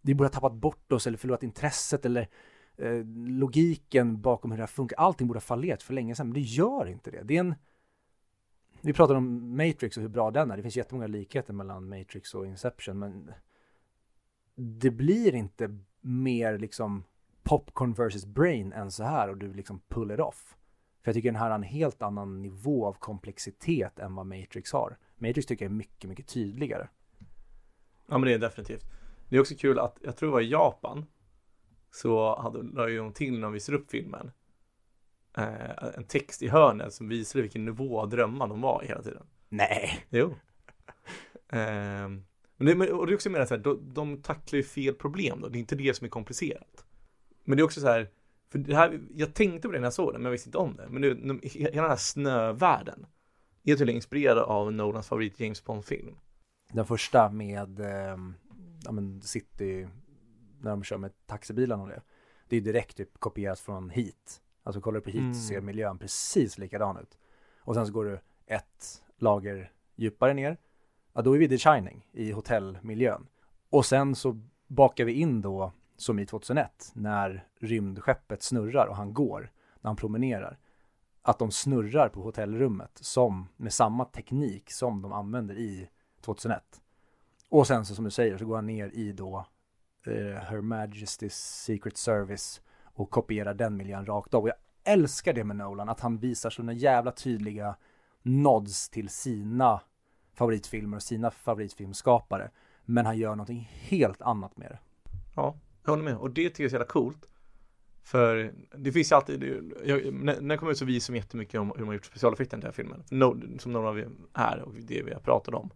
Vi borde ha tappat bort oss eller förlorat intresset eller eh, logiken bakom hur det här funkar. Allting borde ha fallerat för länge sedan, men det gör inte det. Det är en vi pratar om Matrix och hur bra den är. Det finns jättemånga likheter mellan Matrix och Inception, men det blir inte mer liksom popcorn versus brain än så här och du liksom pull it off. För jag tycker den här har en helt annan nivå av komplexitet än vad Matrix har. Matrix tycker jag är mycket, mycket tydligare. Ja men det är definitivt. Det är också kul att, jag tror det var i Japan, så hade, la ju de till när de visade upp filmen, eh, en text i hörnet som visade vilken nivå av drömmar de var i hela tiden. Nej! Jo. eh, men det, och det är också mer så här, de, de tacklar ju fel problem då, det är inte det som är komplicerat. Men det är också så här, för det här, jag tänkte på det när jag såg den, men jag visste inte om det. Men det, hela den här snövärlden är tydligen inspirerad av Nolans favorit James Bond-film. Den första med eh, ja, men City, när de kör med taxibilarna och det. Det är direkt typ kopierat från Heat. Alltså kollar du på Heat mm. så ser miljön precis likadan ut. Och sen så går du ett lager djupare ner. Ja, då är vi The Shining i hotellmiljön. Och sen så bakar vi in då som i 2001 när rymdskeppet snurrar och han går, när han promenerar. Att de snurrar på hotellrummet som, med samma teknik som de använder i 2001. Och sen så som du säger så går han ner i då eh, Her Majesty's Secret Service och kopierar den miljön rakt av. Och jag älskar det med Nolan, att han visar sådana jävla tydliga nods till sina favoritfilmer och sina favoritfilmskapare. Men han gör någonting helt annat med det. Ja, jag håller med. Och det tycker jag är så jävla coolt. För det finns ju alltid, jag, när, när jag kom ut så visar de jättemycket om hur man gjort specialeffekten till den här filmen. No, som några av er här och det vi har pratat om.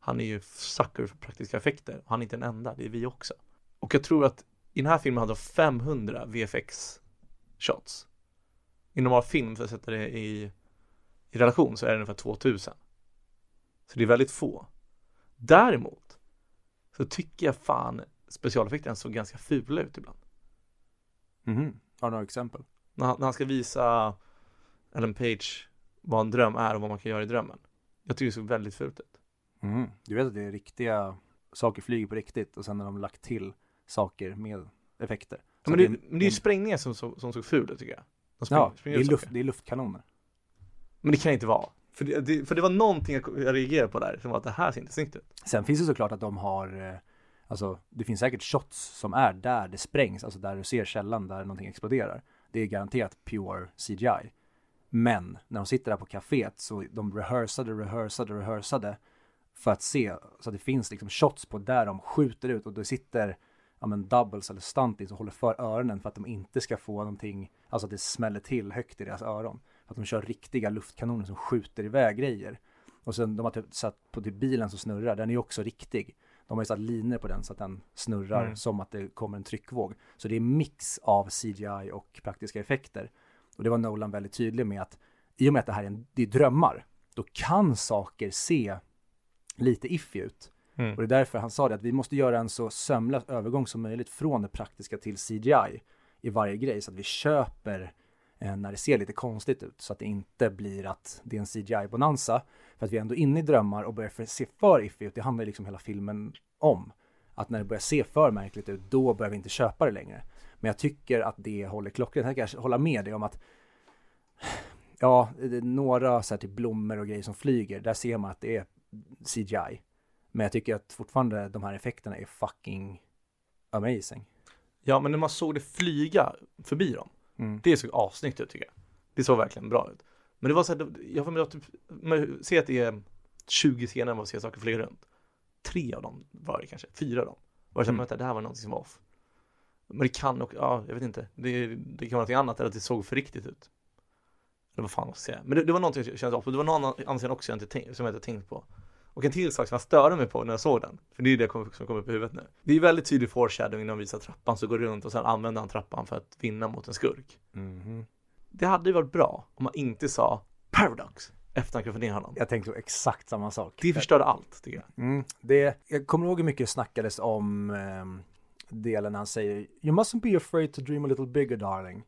Han är ju sucker för praktiska effekter och han är inte den enda, det är vi också. Och jag tror att i den här filmen hade de 500 VFX shots. I normal film, för att sätta det i, i relation, så är det ungefär 2000. Så det är väldigt få. Däremot så tycker jag fan specialeffekterna såg ganska fula ut ibland. Mhm, har du några exempel? När han, när han ska visa Ellen Page vad en dröm är och vad man kan göra i drömmen. Jag tycker det såg väldigt fult ut. Mm. Du vet att det är riktiga saker flyger på riktigt och sen har de lagt till saker med effekter. Ja, men, det, det, men det är ju sprängningar som, som, som såg ful ut tycker jag. De spräng, ja, det är, luft, det är luftkanoner. Men det kan inte vara. För det, det, för det var någonting jag, reagerade på där, som var att det här ser inte snyggt ut. Sen finns det såklart att de har eh, Alltså det finns säkert shots som är där det sprängs, alltså där du ser källan där någonting exploderar. Det är garanterat pure CGI. Men när de sitter där på kaféet så de rehearsade, rehearsade, rehearsade för att se så att det finns liksom shots på där de skjuter ut och det sitter ja men doubles eller stunties och håller för öronen för att de inte ska få någonting, alltså att det smäller till högt i deras öron. Att de kör riktiga luftkanoner som skjuter iväg grejer. Och sen de har typ satt på typ bilen som snurrar, den är också riktig. De har ju satt linor på den så att den snurrar mm. som att det kommer en tryckvåg. Så det är mix av CGI och praktiska effekter. Och det var Nolan väldigt tydlig med att i och med att det här är, en, det är drömmar, då kan saker se lite iffy ut. Mm. Och det är därför han sa det att vi måste göra en så sömlös övergång som möjligt från det praktiska till CGI i varje grej så att vi köper Eh, när det ser lite konstigt ut så att det inte blir att det är en CGI-bonanza för att vi är ändå inne i drömmar och börjar se för iffy ut. Det handlar liksom hela filmen om. Att när det börjar se för märkligt ut, då börjar vi inte köpa det längre. Men jag tycker att det håller klockrent. Jag kan hålla med dig om att Ja, det är några så här typ blommor och grejer som flyger, där ser man att det är CGI. Men jag tycker att fortfarande de här effekterna är fucking amazing. Ja, men när man såg det flyga förbi dem, mm. det såg assnyggt ut tycker jag. Det såg verkligen bra ut. Men det var så här, jag får typ, man ser att det är 20 scener man ser saker flyga runt. Tre av dem var det kanske, fyra av dem. Och jag kände mm. att det här var någonting som var off. Men det kan också, ja jag vet inte, det, det kan vara något annat eller att det såg för riktigt ut. Eller vad fan jag ska säga. Men det, det var någonting som kändes off, det var någon annan scen också jag inte som jag inte tänkt på. Och en till sak som jag störde mig på när jag såg den, för det är det som kommer upp i huvudet nu. Det är väldigt tydlig foreshadowing när de visar trappan så går runt och sen använder han trappan för att vinna mot en skurk. Mm det hade ju varit bra om man inte sa Paradox efter han knuffade ner honom. Jag tänkte exakt samma sak. Det förstörde allt, tycker jag. Mm, det, jag kommer ihåg hur mycket snackades om eh, delen när han säger You mustn't be afraid to dream a little bigger darling.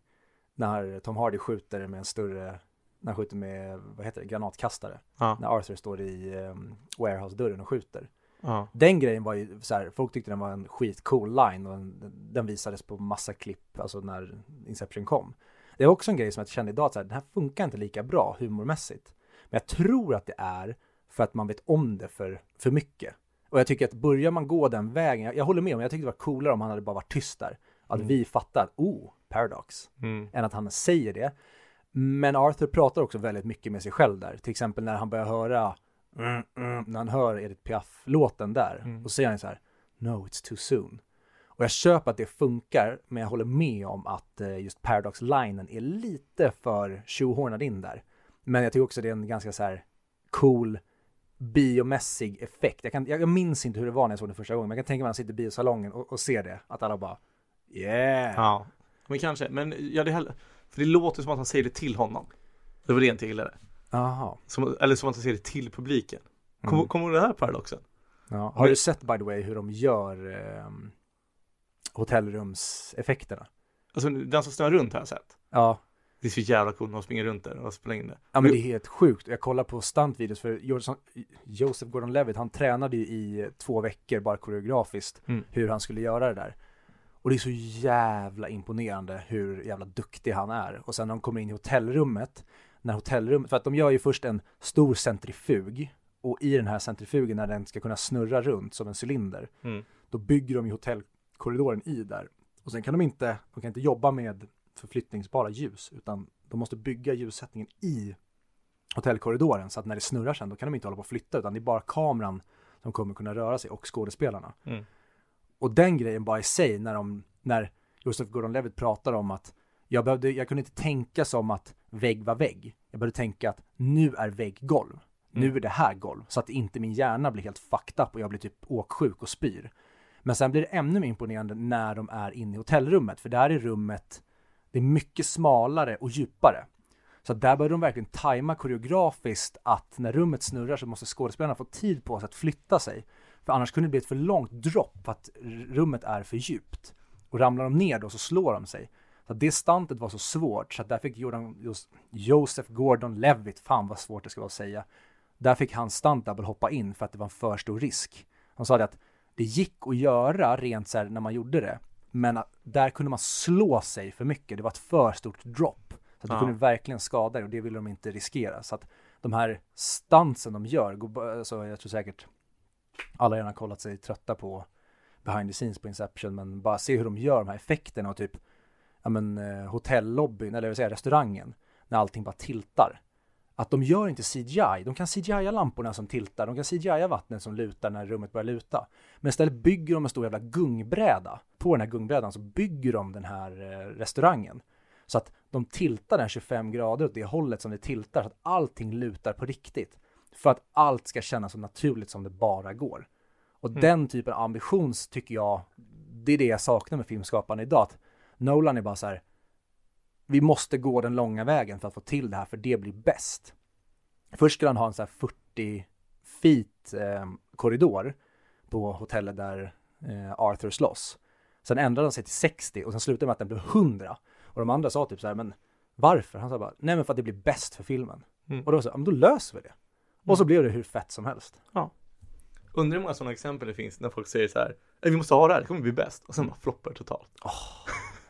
När Tom Hardy skjuter med en större, när han skjuter med, vad heter det, granatkastare. Ja. När Arthur står i eh, warehouse-dörren och skjuter. Ja. Den grejen var ju så här, folk tyckte den var en skitcool line och den, den visades på massa klipp, alltså när Inception kom. Det är också en grej som jag kände idag, att så här, den här funkar inte lika bra humormässigt. Men Men jag tror att det är för att man vet om det för, för mycket. Och jag tycker att börjar man gå den vägen, jag, jag håller med om, jag tyckte det var coolare om han hade bara varit tyst där. Att Mm. vi fattar, oh, Paradox, Mm. än att han säger det. Men Arthur pratar också väldigt mycket med sig själv där. Till exempel när han börjar höra, mm, mm, när han hör Edith Piaf-låten där. Mm. Och säger han så här, no it's too soon. Och jag köper att det funkar, men jag håller med om att eh, just Paradox-linen är lite för tjohornad in där. Men jag tycker också det är en ganska så här cool biomässig effekt. Jag, kan, jag, minns inte hur det var när jag såg den första gången, men jag kan tänka mig att man sitter i biosalongen och, och ser det. Att alla bara Yeah! Ja, men kanske. Men ja, det för det låter som att han säger det till honom. Det var det jag inte gillade. Jaha. Som, eller som att han säger det till publiken. Kommer Mm. kommer du ihåg den här paradoxen? Ja. Har du sett by the way hur de gör eh, hotellrumseffekterna? Alltså den som snurrar runt har jag sett. Ja, Det är så jävla coolt när de springer runt där och spelar in det. ja men det är helt sjukt. Jag kollar på stuntvideos för Joseph- Joseph Gordon-Levitt, han tränade ju i två veckor bara koreografiskt Mm. hur han skulle göra det där. Och det är så jävla imponerande hur jävla duktig han är. Och sen när de kommer in i hotellrummet, när hotellrummet, för att de gör ju först en stor centrifug och i den här centrifugen när den ska kunna snurra runt som en cylinder, Mm. då bygger de ju hotellkorridoren i där. Och sen kan de inte, de kan inte jobba med förflyttningsbara ljus, utan de måste bygga ljussättningen i hotellkorridoren så att när det snurrar sen, då kan de inte hålla på och flytta, utan det är bara kameran som kommer kunna röra sig och skådespelarna. Mm. Och den grejen bara i sig, när de, när Joseph Gordon-Levitt pratar om att jag, behövde, jag kunde inte tänka som att vägg var vägg. Jag började tänka att nu är vägg golv. Nu Mm. är det här golv. Så att inte min hjärna blir helt fucked up och jag blir typ åksjuk och spyr. Men sen blir det ännu mer imponerande när de är inne i hotellrummet. För där är rummet, det är mycket smalare och djupare. Så där bör de verkligen tajma koreografiskt att när rummet snurrar så måste skådespelarna få tid på sig att flytta sig. För annars kunde det bli ett för långt dropp för att rummet är för djupt. Och ramlar de ner då så slår de sig. Så det stuntet var så svårt så att där fick Jordan, just Joseph Gordon-Levitt, fan vad svårt det ska vara att säga. Där fick han stunt double hoppa in för att det var en för stor risk. Han sa det att det gick att göra rent så här när man gjorde det. Men att där kunde man slå sig för mycket. Det var ett för stort drop. Så att du Ja. kunde verkligen skada dig och det ville de inte riskera. Så att de här stuntsen de gör, alltså jag tror säkert alla redan kollat sig trötta på behind the scenes på Inception, men bara se hur de gör de här effekterna och typ, ja men eh, hotellobbyn, eller jag vill säga restaurangen, när allting bara tiltar. Att de gör inte CGI, de kan CGI lamporna som tiltar, de kan CGI vattnet som lutar när rummet börjar luta. Men istället bygger de en stor jävla gungbräda. På den här gungbrädan så bygger de den här eh, restaurangen. Så att de tiltar den 25 grader åt det hållet som det tiltar, så att allting lutar på riktigt. För att allt ska kännas så naturligt som det bara går. Och Mm. den typen av ambition tycker jag, det är det jag saknar med filmskaparna idag. Att Nolan är bara så här, vi måste gå den långa vägen för att få till det här, för det blir bäst. Först skulle han ha en så här 40 feet eh, korridor på hotellet där eh, Arthur slåss. Sen ändrade han sig till 60 och sen slutade med att den blev 100. Och de andra sa typ så här, men varför? Han sa bara, nej men för att det blir bäst för filmen. Mm. Och då sa men då löser vi det. Och så blev det hur fett som helst. Undrar hur många sådana exempel det finns när folk säger så här, "Eh, vi måste ha det här, det kommer bli bäst. Och sen bara floppar totalt.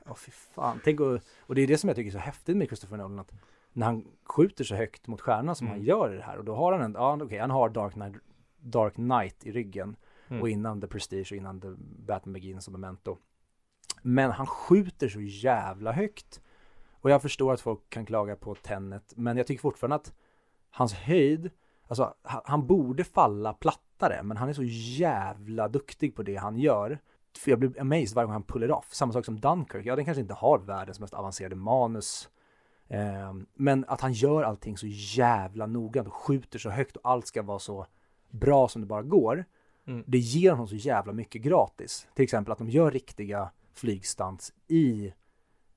Åh fy fan, tänk och, och det är det som jag tycker är så häftigt med Christopher Nolan att när han skjuter så högt mot stjärnan som Mm. han gör i det här och då har han en, ja okej han har Dark Knight, Dark Knight i ryggen Mm. och innan The Prestige och innan The Batman Begins och Memento. Men han skjuter så jävla högt och jag förstår att folk kan klaga på Tenet men jag tycker fortfarande att hans höjd, alltså han, borde falla plattare men han är så jävla duktig på det han gör för jag blir amazed varje gång han puller off. Samma sak som Dunkirk. Ja, den kanske inte har världens mest avancerade manus. Eh, men att han gör allting så jävla noggrant och skjuter så högt och allt ska vara så bra som det bara går. Mm. Det ger honom så jävla mycket gratis. Till exempel att de gör riktiga flygstunts i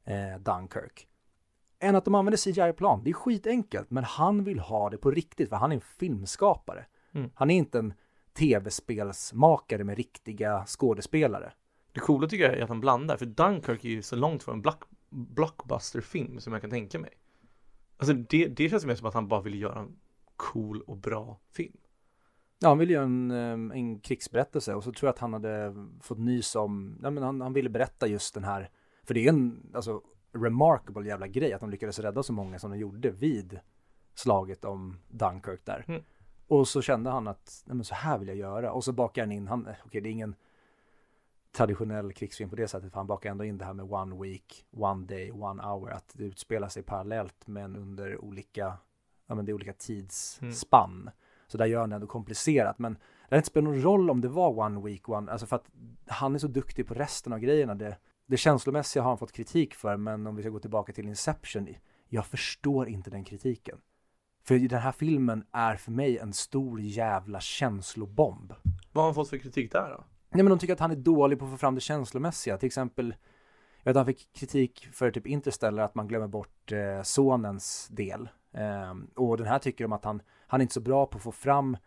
eh, Dunkirk. Än att de använder CGI-plan. Det är skitenkelt, men han vill ha det på riktigt för han är en filmskapare. Mm. Han är inte en tv-spelsmakare med riktiga skådespelare. Det coola tycker jag är att han blandar, för Dunkirk är ju så långt från en block, blockbusterfilm som jag kan tänka mig. Alltså det, det känns mer som att han bara vill göra en cool och bra film. Ja, han ville göra en, en krigsberättelse och så tror jag att han hade fått nys om, ja men han, han ville berätta just den här, för det är en, alltså, remarkable jävla grej att de lyckades rädda så många som de gjorde vid slaget om Dunkirk där. Mm. Och så kände han att, nej men så här vill jag göra. Och så bakar han in, han, okej okay, det är ingen traditionell krigsfilm på det sättet, för han bakar ändå in det här med one week, one day, one hour, att det utspelar sig parallellt men under olika, ja men det är olika tidsspann. Mm. Så där gör han det ändå komplicerat, men det inte spelat någon roll om det var one week, one, alltså för att han är så duktig på resten av grejerna. Det, det känslomässiga har han fått kritik för, men om vi ska gå tillbaka till Inception, jag förstår inte den kritiken. För den här filmen är för mig en stor jävla känslobomb. Vad har han fått för kritik där då? Nej men de tycker att han är dålig på att få fram det känslomässiga. Till exempel, jag vet han fick kritik för typ Interstellar att man glömmer bort eh, sonens del. Eh, och den här tycker de att han, han är inte så bra på att få fram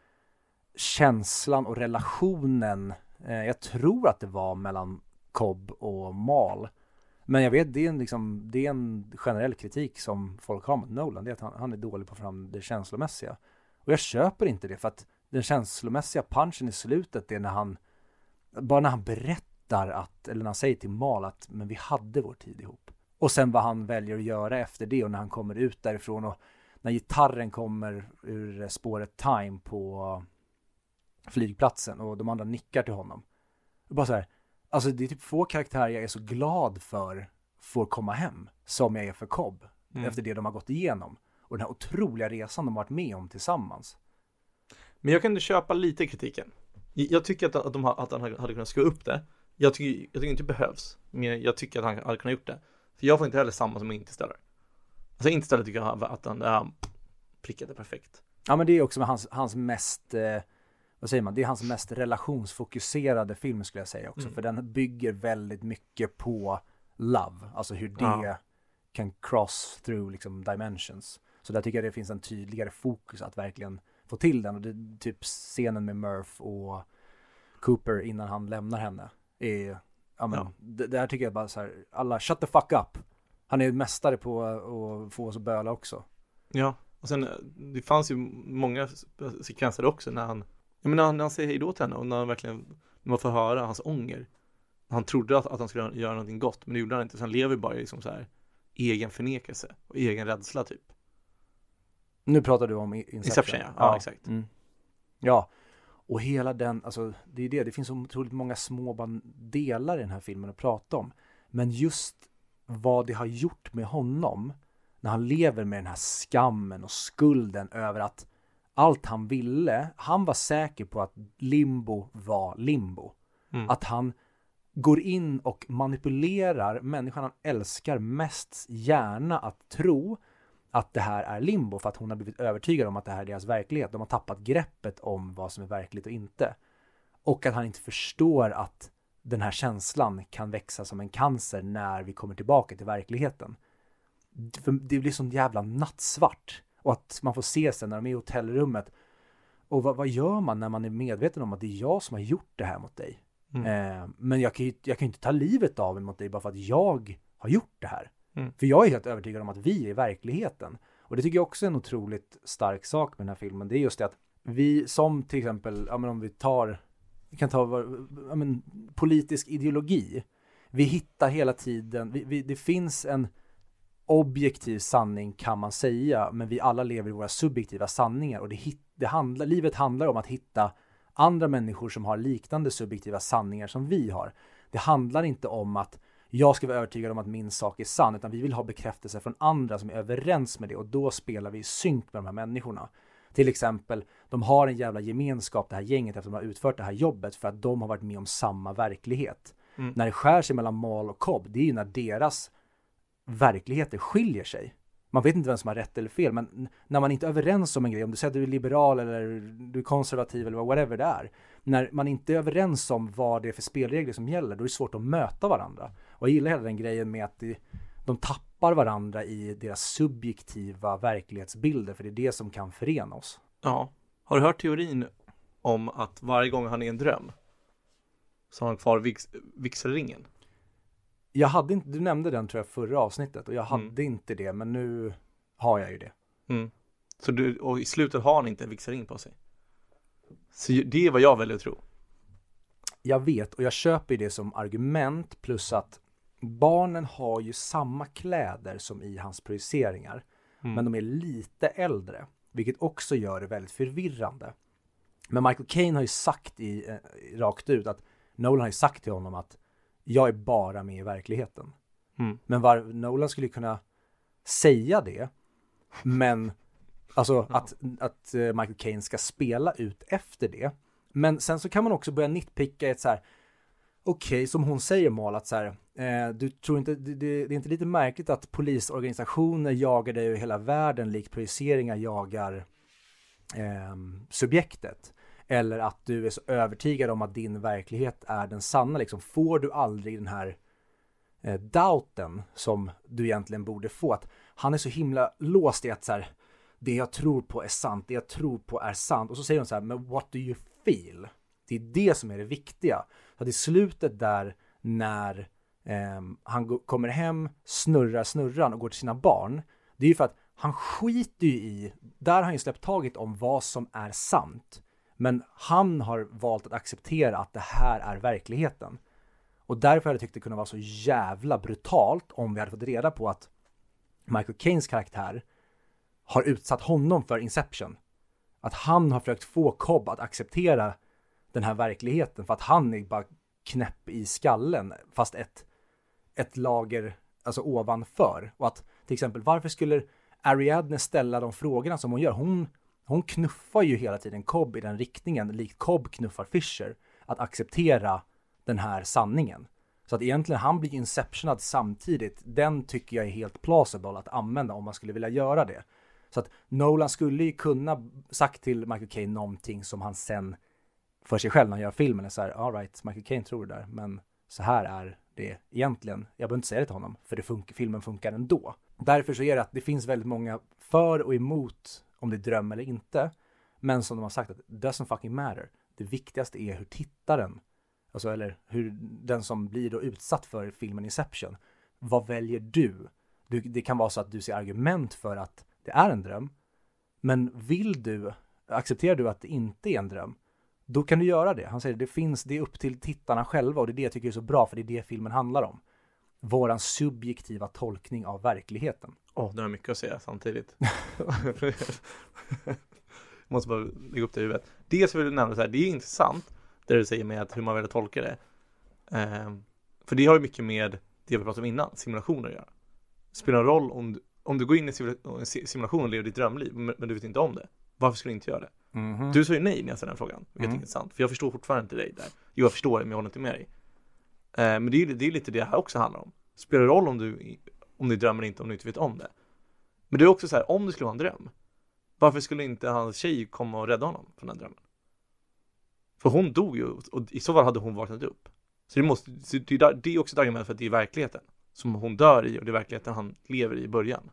känslan och relationen. Eh, jag tror att det var mellan Cobb och Mal. Men jag vet, det är en, liksom, det är en generell kritik som folk har mot Nolan. Det är att han, han är dålig på att få fram det känslomässiga. Och jag köper inte det för att den känslomässiga punchen i slutet är när han bara när han berättar att, eller när han säger till Mal att men vi hade vår tid ihop. Och sen vad han väljer att göra efter det och när han kommer ut därifrån och när gitarren kommer ur spåret Time på flygplatsen och de andra nickar till honom. Bara så här, alltså det är typ få karaktärer jag är så glad för får komma hem som jag är för Cobb mm. efter det de har gått igenom och den här otroliga resan de har varit med om tillsammans. Men jag kan inte köpa lite kritiken. Jag tycker att, att, de, att han hade kunnat skriva upp det. Jag tycker, jag tycker inte det behövs. Men jag tycker att han hade kunnat gjort det. För jag får inte heller samma som Interstellar. Alltså Interstellar tycker jag att han äh, prickade perfekt. Ja men det är också hans, hans mest, eh, vad säger man, det är hans mest relationsfokuserade film skulle jag säga också. Mm. För den bygger väldigt mycket på love, alltså hur det ja. kan cross through liksom dimensions. Så där tycker jag det finns en tydligare fokus att verkligen få till den. Och det, typ scenen med Murph och Cooper innan han lämnar henne. Är, ja men, ja. Det, det här tycker jag bara så här, alla shut the fuck up. Han är ju mästare på att få oss att böla också. Ja, och sen det fanns ju många sekvenser också när han, jag menar när han säger hejdå till henne och när han verkligen, när man får höra hans ånger. Han trodde att, att han skulle göra någonting gott, men det gjorde han inte. Så han lever bara i liksom så här egen förnekelse och egen rädsla typ. Nu pratar du om Inception. Inception ja, ja, ja exakt. Mm. Ja, och hela den, alltså det är det, det finns så otroligt många små delar i den här filmen att prata om. Men just vad det har gjort med honom när han lever med den här skammen och skulden över att allt han ville, han var säker på att limbo var limbo. Mm. Att han går in och manipulerar människan han älskar mest gärna att tro att det här är limbo för att hon har blivit övertygad om att det här är deras verklighet. De har tappat greppet om vad som är verkligt och inte. Och att han inte förstår att den här känslan kan växa som en cancer när vi kommer tillbaka till verkligheten. Det blir sån jävla nattsvart. Och att man får se sen när de är i hotellrummet. Och vad, vad gör man när man är medveten om att det är jag som har gjort det här mot dig? Mm. Eh, men jag kan ju jag kan inte ta livet av mig mot dig bara för att jag har gjort det här. Mm. För jag är helt övertygad om att vi är verkligheten. Och det tycker jag också är en otroligt stark sak med den här filmen. Det är just det att vi som till exempel, ja men om vi tar, vi kan ta, ja men politisk ideologi. Vi hittar hela tiden, vi, vi, det finns en objektiv sanning kan man säga, men vi alla lever i våra subjektiva sanningar och det, det handlar, livet handlar om att hitta andra människor som har liknande subjektiva sanningar som vi har. Det handlar inte om att jag ska vara övertygad om att min sak är sann, utan vi vill ha bekräftelse från andra som är överens med det och då spelar vi i synk med de här människorna. Till exempel, de har en jävla gemenskap, det här gänget, efter att de har utfört det här jobbet för att de har varit med om samma verklighet. Mm. När det skär sig mellan Mal och Cobb, det är ju när deras verkligheter skiljer sig. Man vet inte vem som har rätt eller fel, men när man inte är överens om en grej, om du säger att du är liberal eller du är konservativ eller whatever det är. När man inte är överens om vad det är för spelregler som gäller, då är det svårt att möta varandra. Och jag gillar hela den grejen med att det, de tappar varandra i deras subjektiva verklighetsbilder, för det är det som kan förena oss. Ja. Har du hört teorin om att varje gång han är en dröm så har han kvar vix, vigselringen? Jag hade inte, du nämnde den tror jag förra avsnittet och jag hade mm. inte det, men nu har jag ju det. Mm. Så du, och i slutet har han inte en vigselring på sig? Så det är vad jag väljer att tro. Jag vet och jag köper det som argument plus att barnen har ju samma kläder som i hans projiceringar. Mm. men de är lite äldre, vilket också gör det väldigt förvirrande. Men Michael Caine har ju sagt i, eh, rakt ut att Nolan har ju sagt till honom att jag är bara med i verkligheten. Mm. Men var, Nolan skulle kunna säga det, men alltså att, att eh, Michael Caine ska spela ut efter det. Men sen så kan man också börja nitpicka ett så här, okej, som hon säger Mal, att så här, eh, du tror inte, det, det, är inte lite märkligt att polisorganisationer jagar dig över hela världen likt projiceringar jagar ehm, subjektet. Eller att du är så övertygad om att din verklighet är den sanna, liksom får du aldrig den här eh, doubten som du egentligen borde få. Att han är så himla låst i att så här, det jag tror på är sant, det jag tror på är sant. Och så säger hon så här, men what do you feel? Det är det som är det viktiga. Så att i slutet där när eh, han kommer hem, snurrar snurran och går till sina barn. Det är ju för att han skiter ju i, där har han ju släppt taget om vad som är sant. Men han har valt att acceptera att det här är verkligheten. Och därför hade jag tyckt det kunde vara så jävla brutalt om vi hade fått reda på att Michael Keynes karaktär har utsatt honom för Inception. Att han har försökt få Cobb att acceptera den här verkligheten för att han är bara knäpp i skallen fast ett, ett lager alltså ovanför. Och att till exempel varför skulle Ariadne ställa de frågorna som hon gör? Hon, hon knuffar ju hela tiden Cobb i den riktningen, likt Cobb knuffar Fisher, att acceptera den här sanningen. Så att egentligen han blir inceptionad samtidigt. Den tycker jag är helt plausible att använda om man skulle vilja göra det. Så att Nolan skulle ju kunna sagt till Michael Caine någonting som han sen för sig själv när han gör filmen är så här, all right, Michael Caine tror det där, men så här är det egentligen. Jag behöver inte säga det till honom, för det fun filmen funkar ändå. Därför så är det att det finns väldigt många för och emot om det är dröm eller inte. Men som de har sagt, att doesn't fucking matter. Det viktigaste är hur tittaren, alltså eller hur den som blir då utsatt för filmen Inception, vad väljer du? du? Det kan vara så att du ser argument för att det är en dröm, men vill du, accepterar du att det inte är en dröm, då kan du göra det. Han säger det finns, det är upp till tittarna själva och det är det jag tycker är så bra för det är det filmen handlar om. Våran subjektiva tolkning av verkligheten. Åh, nu har jag mycket att säga samtidigt. jag måste bara lägga upp det i huvudet. Dels vill jag nämna så här, det är intressant det du säger med att hur man väljer att tolka det. Ehm, för det har ju mycket med det vi pratade om innan, simulationer att göra. Spelar roll om du, om du går in i en si- simulation och lever ditt drömliv, men, du vet inte om det. Varför skulle du inte göra det? Du sa ju nej när jag ställde den frågan, vilket Mm. är intressant. För jag förstår fortfarande inte dig där. Jo, jag förstår det, men jag håller inte med dig. Eh, men det är, ju- det är lite det här också handlar om. Spelar det roll om du, om du drömmer inte, om du inte vet om det? Men det är också så här, om det skulle vara en dröm, varför skulle inte hans tjej komma och rädda honom från den drömmen? För hon dog ju, och i så fall hade hon vaknat upp. Så det, måste, så det, är det är också ett argument för att det är verkligheten som hon dör i och det är verkligheten han lever i i början.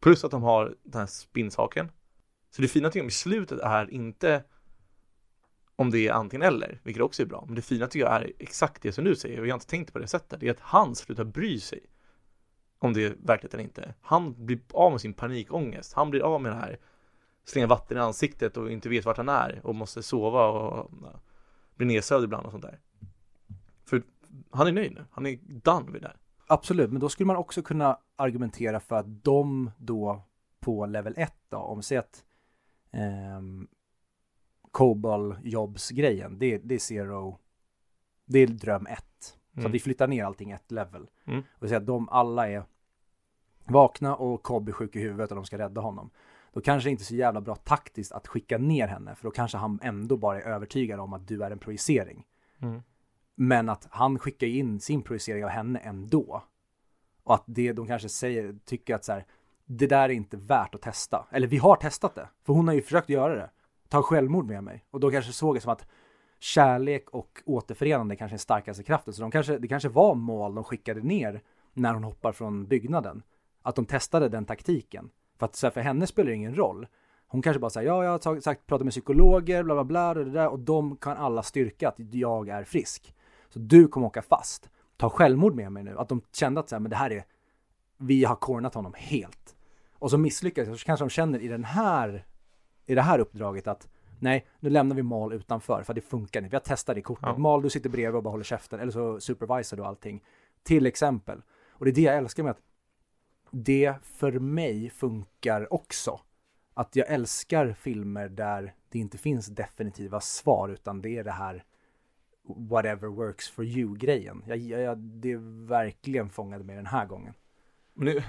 Plus att de har den här spinnsaken. Så det fina tycker jag i slutet är inte om det är antingen eller, vilket också är bra. Men det fina tycker jag är exakt det som du säger och jag har inte tänkt på det sättet. Det är att han slutar bry sig om det är verkligt eller inte. Han blir av med sin panikångest. Han blir av med det här slänga vatten i ansiktet och inte vet vart han är och måste sova och ja, blir nedsövd ibland och sånt där. För han är nöjd nu. Han är done vid det. här. Absolut, men då skulle man också kunna argumentera för att de då på level 1 då, om säg att eh, Cobol Jobs grejen, det, det är zero, det är dröm 1. Så Mm. att vi flyttar ner allting ett level. Mm. Och säga att de alla är vakna och Cobb är sjuk i huvudet och de ska rädda honom. Då kanske det inte är så jävla bra taktiskt att skicka ner henne, för då kanske han ändå bara är övertygad om att du är en projicering. Mm. Men att han skickar in sin projicering av henne ändå. Och att det de kanske säger, tycker att så här, det där är inte värt att testa. Eller vi har testat det, för hon har ju försökt göra det. Ta självmord med mig. Och då kanske såg det som att kärlek och återförenande kanske är den starkaste kraften. Så de kanske, det kanske var mål de skickade ner när hon hoppar från byggnaden. Att de testade den taktiken. För att här, för henne spelar det ingen roll. Hon kanske bara säger ja, jag har sagt, pratat med psykologer, bla bla bla, och det där, och de kan alla styrka att jag är frisk. Så du kommer åka fast. Ta självmord med mig nu. Att de kände att så här, men det här är, vi har cornat honom helt. Och så misslyckas så kanske de känner i den här, i det här uppdraget att nej, nu lämnar vi Mal utanför för det funkar inte. Vi har testat det kortet. Ja. Mal, du sitter bredvid och bara håller käften eller så supervisar du allting. Till exempel. Och det är det jag älskar med att det för mig funkar också. Att jag älskar filmer där det inte finns definitiva svar utan det är det här whatever works for you-grejen. Jag, jag, det verkligen fångade mig den här gången. Men nu,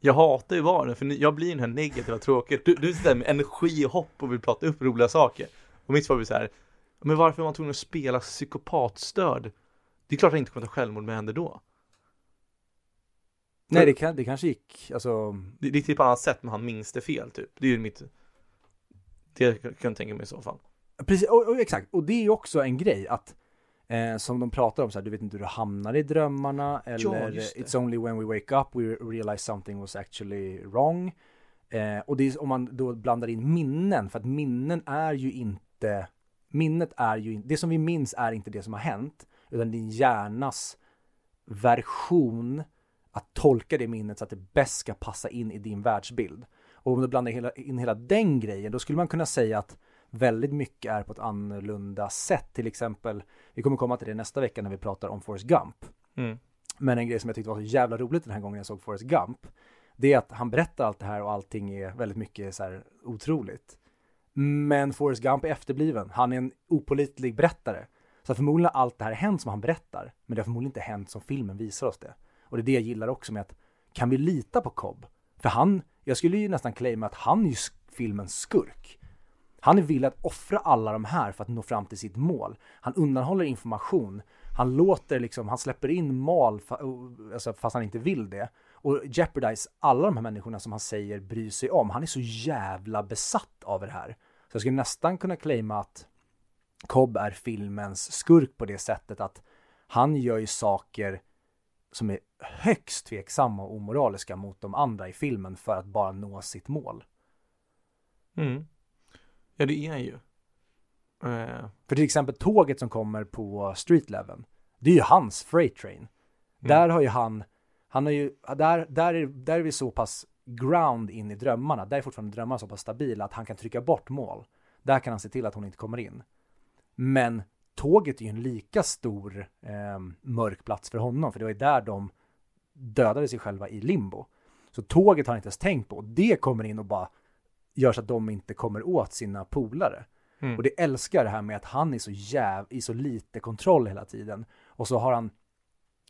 jag hatar ju vara för jag blir den här negativa tråkiga. Du, du sitter där med energi och hopp och vill prata upp roliga saker. Och mitt svar blir så här, men varför var man tvungen att spela psykopatstörd? Det är klart att jag inte kommer ta självmord med händer då. Nej, det, kan, det kanske gick, alltså... Det, det är typ annat sätt, men han minns det fel typ. Det är ju mitt... Det kan jag tänka mig i så fall. Precis, och, och, exakt. Och det är ju också en grej att eh, som de pratar om så här, du vet inte hur du hamnar i drömmarna eller Ja, It's only when we wake up we realize something was actually wrong. Eh, och det är om man då blandar in minnen, för att minnen är ju inte, minnet är ju inte, det som vi minns är inte det som har hänt, utan din hjärnas version att tolka det minnet så att det bäst ska passa in i din världsbild. Och om du blandar in hela den grejen, då skulle man kunna säga att väldigt mycket är på ett annorlunda sätt. Till exempel, vi kommer komma till det nästa vecka när vi pratar om Forrest Gump. Mm. Men en grej som jag tyckte var så jävla roligt den här gången jag såg Forrest Gump, det är att han berättar allt det här och allting är väldigt mycket så här otroligt. Men Forrest Gump är efterbliven. Han är en opolitlig berättare. Så förmodligen har allt det här hänt som han berättar, men det har förmodligen inte hänt som filmen visar oss det. Och det är det jag gillar också med att, kan vi lita på Cobb? För han, jag skulle ju nästan claima att han är ju filmens skurk. Han är villig att offra alla de här för att nå fram till sitt mål. Han undanhåller information. Han låter liksom, han släpper in mal alltså, fast han inte vill det. Och jeopardize alla de här människorna som han säger bryr sig om. Han är så jävla besatt av det här. Så jag skulle nästan kunna claima att Cobb är filmens skurk på det sättet att han gör ju saker som är högst tveksamma och omoraliska mot de andra i filmen för att bara nå sitt mål. Mm. Ja, det är han ju. Uh. För till exempel tåget som kommer på Street Level, det är ju hans freight train. Mm. Där har ju han, han har ju, där, där, är, där är vi så pass ground in i drömmarna, där är fortfarande drömmarna så pass stabila att han kan trycka bort mål. Där kan han se till att hon inte kommer in. Men tåget är ju en lika stor eh, mörk plats för honom, för det var ju där de dödade sig själva i limbo. Så tåget har han inte ens tänkt på. Det kommer in och bara gör så att de inte kommer åt sina polare. Mm. Och det älskar det här med att han är så jäv, i så lite kontroll hela tiden. Och så har han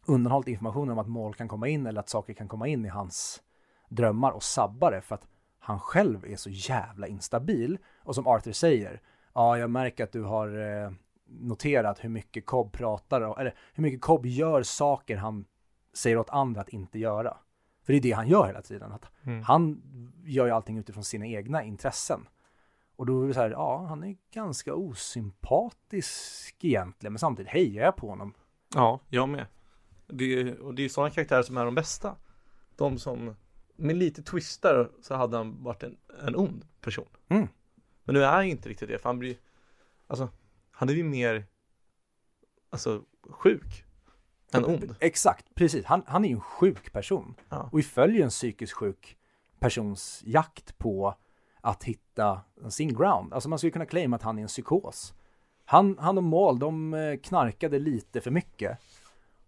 undanhållit information om att mål kan komma in eller att saker kan komma in i hans drömmar och sabba det för att han själv är så jävla instabil. Och som Arthur säger, ja jag märker att du har eh, noterat hur mycket Cobb pratar, eller hur mycket Cobb gör saker han säger åt andra att inte göra. För det är det han gör hela tiden. Att mm. Han gör ju allting utifrån sina egna intressen. Och då är det så här, ja, han är ganska osympatisk egentligen, men samtidigt hejar jag på honom. Ja, jag med. Det, och det är sådana karaktärer som är de bästa. De som, med lite twistar så hade han varit en, en ond person. Mm. Men nu är han inte riktigt det, för han blir, alltså, han är ju mer, alltså, sjuk än ond. Exakt, precis. Han, han är ju en sjuk person. Ja. Och vi följer en psykiskt sjuk persons jakt på att hitta sin ground. Alltså man skulle kunna claima att han är en psykos. Han, han och Mal, de eh, knarkade lite för mycket.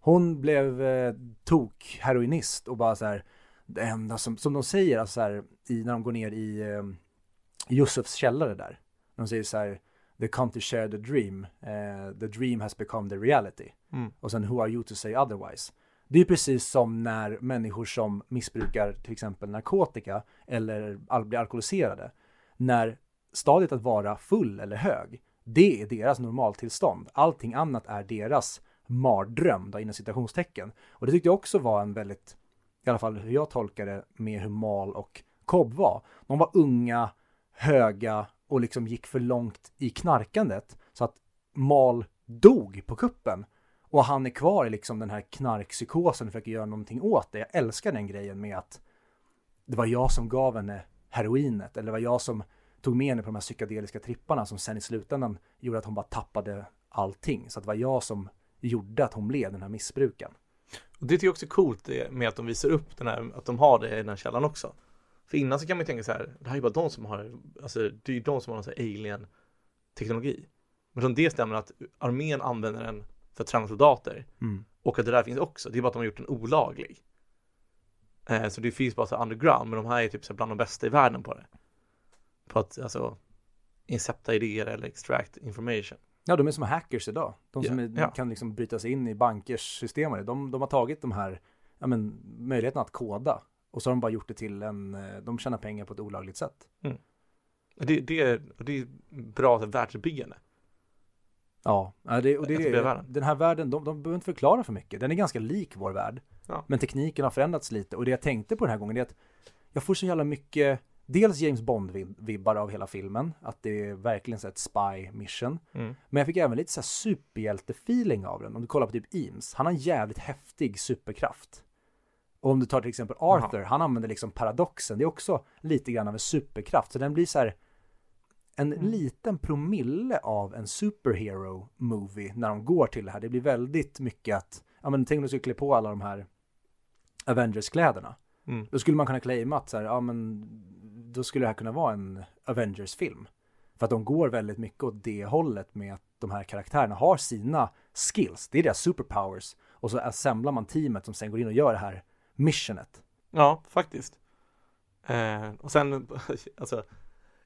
Hon blev eh, tok heroinist och bara så här, det enda som, som de säger, alltså så här, i, när de går ner i eh, Josefs källare där. De säger så här, they come to share the dream, uh, the dream has become the reality. Mm. Och sen who are you to say otherwise? Det är precis som när människor som missbrukar till exempel narkotika eller blir alkoholiserade. När stadiet att vara full eller hög, det är deras normaltillstånd. Allting annat är deras mardröm, då, inom citationstecken. Och det tyckte jag också var en väldigt, i alla fall hur jag tolkar det, med hur Mal och Cobb var. De var unga, höga och liksom gick för långt i knarkandet så att Mal dog på kuppen och han är kvar i liksom den här knarkpsykosen och försöker göra någonting åt det. Jag älskar den grejen med att det var jag som gav henne heroinet eller det var jag som tog med henne på de här psykedeliska tripparna som sen i slutändan gjorde att hon bara tappade allting. Så att det var jag som gjorde att hon blev den här missbrukaren. Och det tycker jag också är coolt med att de visar upp den här, att de har det i den här källan också. För innan så kan man ju tänka så här, det här är bara de som har, alltså det är ju de som har någon sån här alien teknologi. Men som det stämmer att armén använder den för att träna soldater. Mm. Och att det där finns också, det är bara att de har gjort den olaglig. Eh, så det finns bara så underground, men de här är typ så bland de bästa i världen på det. På att alltså incepta idéer eller extract information. Ja, de är som hackers idag. De som Ja, är, ja. kan liksom bryta sig in i bankers system. De, de har tagit de här ja, men, möjligheten att koda och så har de bara gjort det till en, eh, de tjänar pengar på ett olagligt sätt. Det, det, är, det är bra världsbyggande. Ja, det, och det, är den här världen, de, de behöver inte förklara för mycket. Den är ganska lik vår värld. Ja. Men tekniken har förändrats lite och det jag tänkte på den här gången är att jag får så jävla mycket, dels James Bond-vibbar av hela filmen, att det är verkligen så ett spy mission. Mm. Men jag fick även lite så här superhjälte-feeling av den. Om du kollar på typ Eames, han har en jävligt häftig superkraft. Och om du tar till exempel Arthur, han använder liksom paradoxen, det är också lite grann av en superkraft. Så den blir så här en Mm. liten promille av en superhero movie när de går till det här. Det blir väldigt mycket att, ja men tänk om du skulle klä på alla de här Avengers-kläderna. Mm. Då skulle man kunna claima att så här, ja men då skulle det här kunna vara en Avengers-film. För att de går väldigt mycket åt det hållet med att de här karaktärerna har sina skills. Det är deras superpowers. Och så assemblar man teamet som sen går in och gör det här missionet. Ja, faktiskt. Eh, och sen, alltså,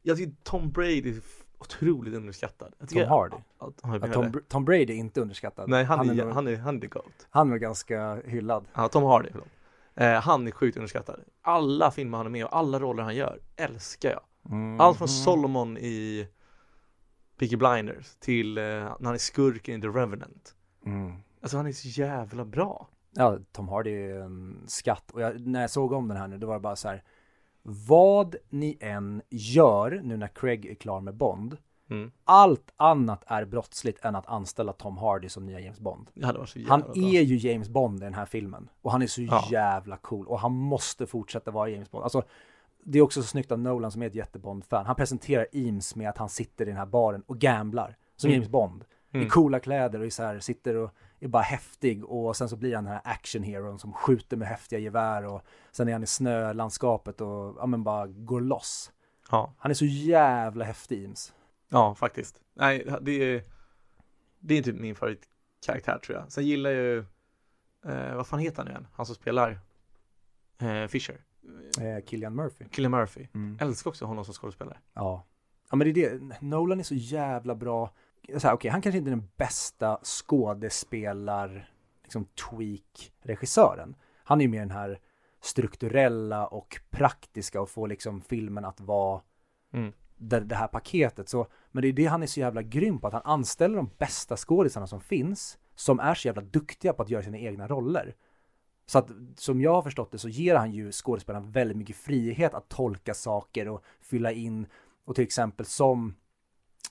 jag tycker Tom Brady är otroligt underskattad. Jag Tom Hardy. Att, ja, Ja, Tom, Tom Brady är inte underskattad. Nej, han, är, nog- han är, han är GOAT. han är ganska hyllad. Ja, Tom Hardy, förlåt. Eh, han är sjukt underskattad. Alla filmer han är med och alla roller han gör älskar jag. Mm. Allt från Solomon i Peaky Blinders till eh, när han är skurken i The Revenant. Mm. Alltså han är så jävla bra. Ja, Tom Hardy är en skatt. Och jag, när jag såg om den här nu, då var det bara så här. Vad ni än gör nu när Craig är klar med Bond. Mm. Allt annat är brottsligt än att anställa Tom Hardy som nya James Bond. Han bra. är ju James Bond i den här filmen. Och han är så Ja. jävla cool. Och han måste fortsätta vara James Bond. Alltså, det är också så snyggt av Nolan som är ett jättebond-fan. Han presenterar Eames med att han sitter i den här baren och gamblar. Som Mm. James Bond. Mm. I coola kläder och så här, sitter och är bara häftig. Och sen så blir han den här action-heron som skjuter med häftiga gevär. Och sen är han i snölandskapet och ja men bara går loss. Ja. Han är så jävla häftig Eames. Ja, faktiskt. Nej, det är, det är typ min favoritkaraktär tror jag. Sen gillar jag ju, eh, vad fan heter han igen? Han som spelar eh, Fisher. Eh, Killian Murphy. Killian Murphy. Mm. Älskar också honom som skådespelare. Ja. Ja men det är det, Nolan är så jävla bra. Så här, Okej, han kanske inte är den bästa skådespelar, liksom tweak-regissören. Han är ju mer den här strukturella och praktiska och få liksom filmen att vara Mm. det, det här paketet. Så, men det är det han är så jävla grym på, att han anställer de bästa skådisarna som finns, som är så jävla duktiga på att göra sina egna roller. Så att som jag har förstått det så ger han ju skådespelarna väldigt mycket frihet att tolka saker och fylla in och till exempel som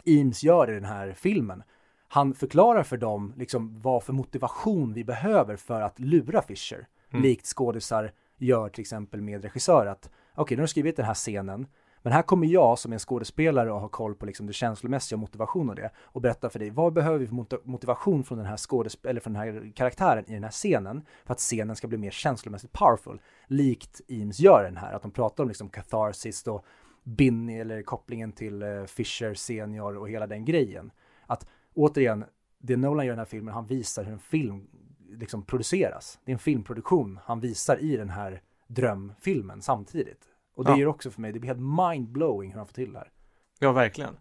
Eames gör i den här filmen. Han förklarar för dem liksom vad för motivation vi behöver för att lura Fisher. Mm. Likt skådisar gör till exempel med regissör att okej, nu har du skrivit den här scenen men här kommer jag som är en skådespelare och har koll på liksom det känslomässiga och motivation och det och berätta för dig vad behöver vi för mot- motivation från den här skådesp- eller från den här karaktären i den här scenen för att scenen ska bli mer känslomässigt powerful. Likt Eames gör den här, att de pratar om liksom catharsis och Binny eller kopplingen till eh, Fisher senior och hela den grejen. Att återigen, det Nolan gör i den här filmen, han visar hur en film liksom produceras. Det är en filmproduktion han visar i den här drömfilmen samtidigt. Och det Ja. gör också för mig, det blir helt mindblowing hur han får till det här. Ja, verkligen.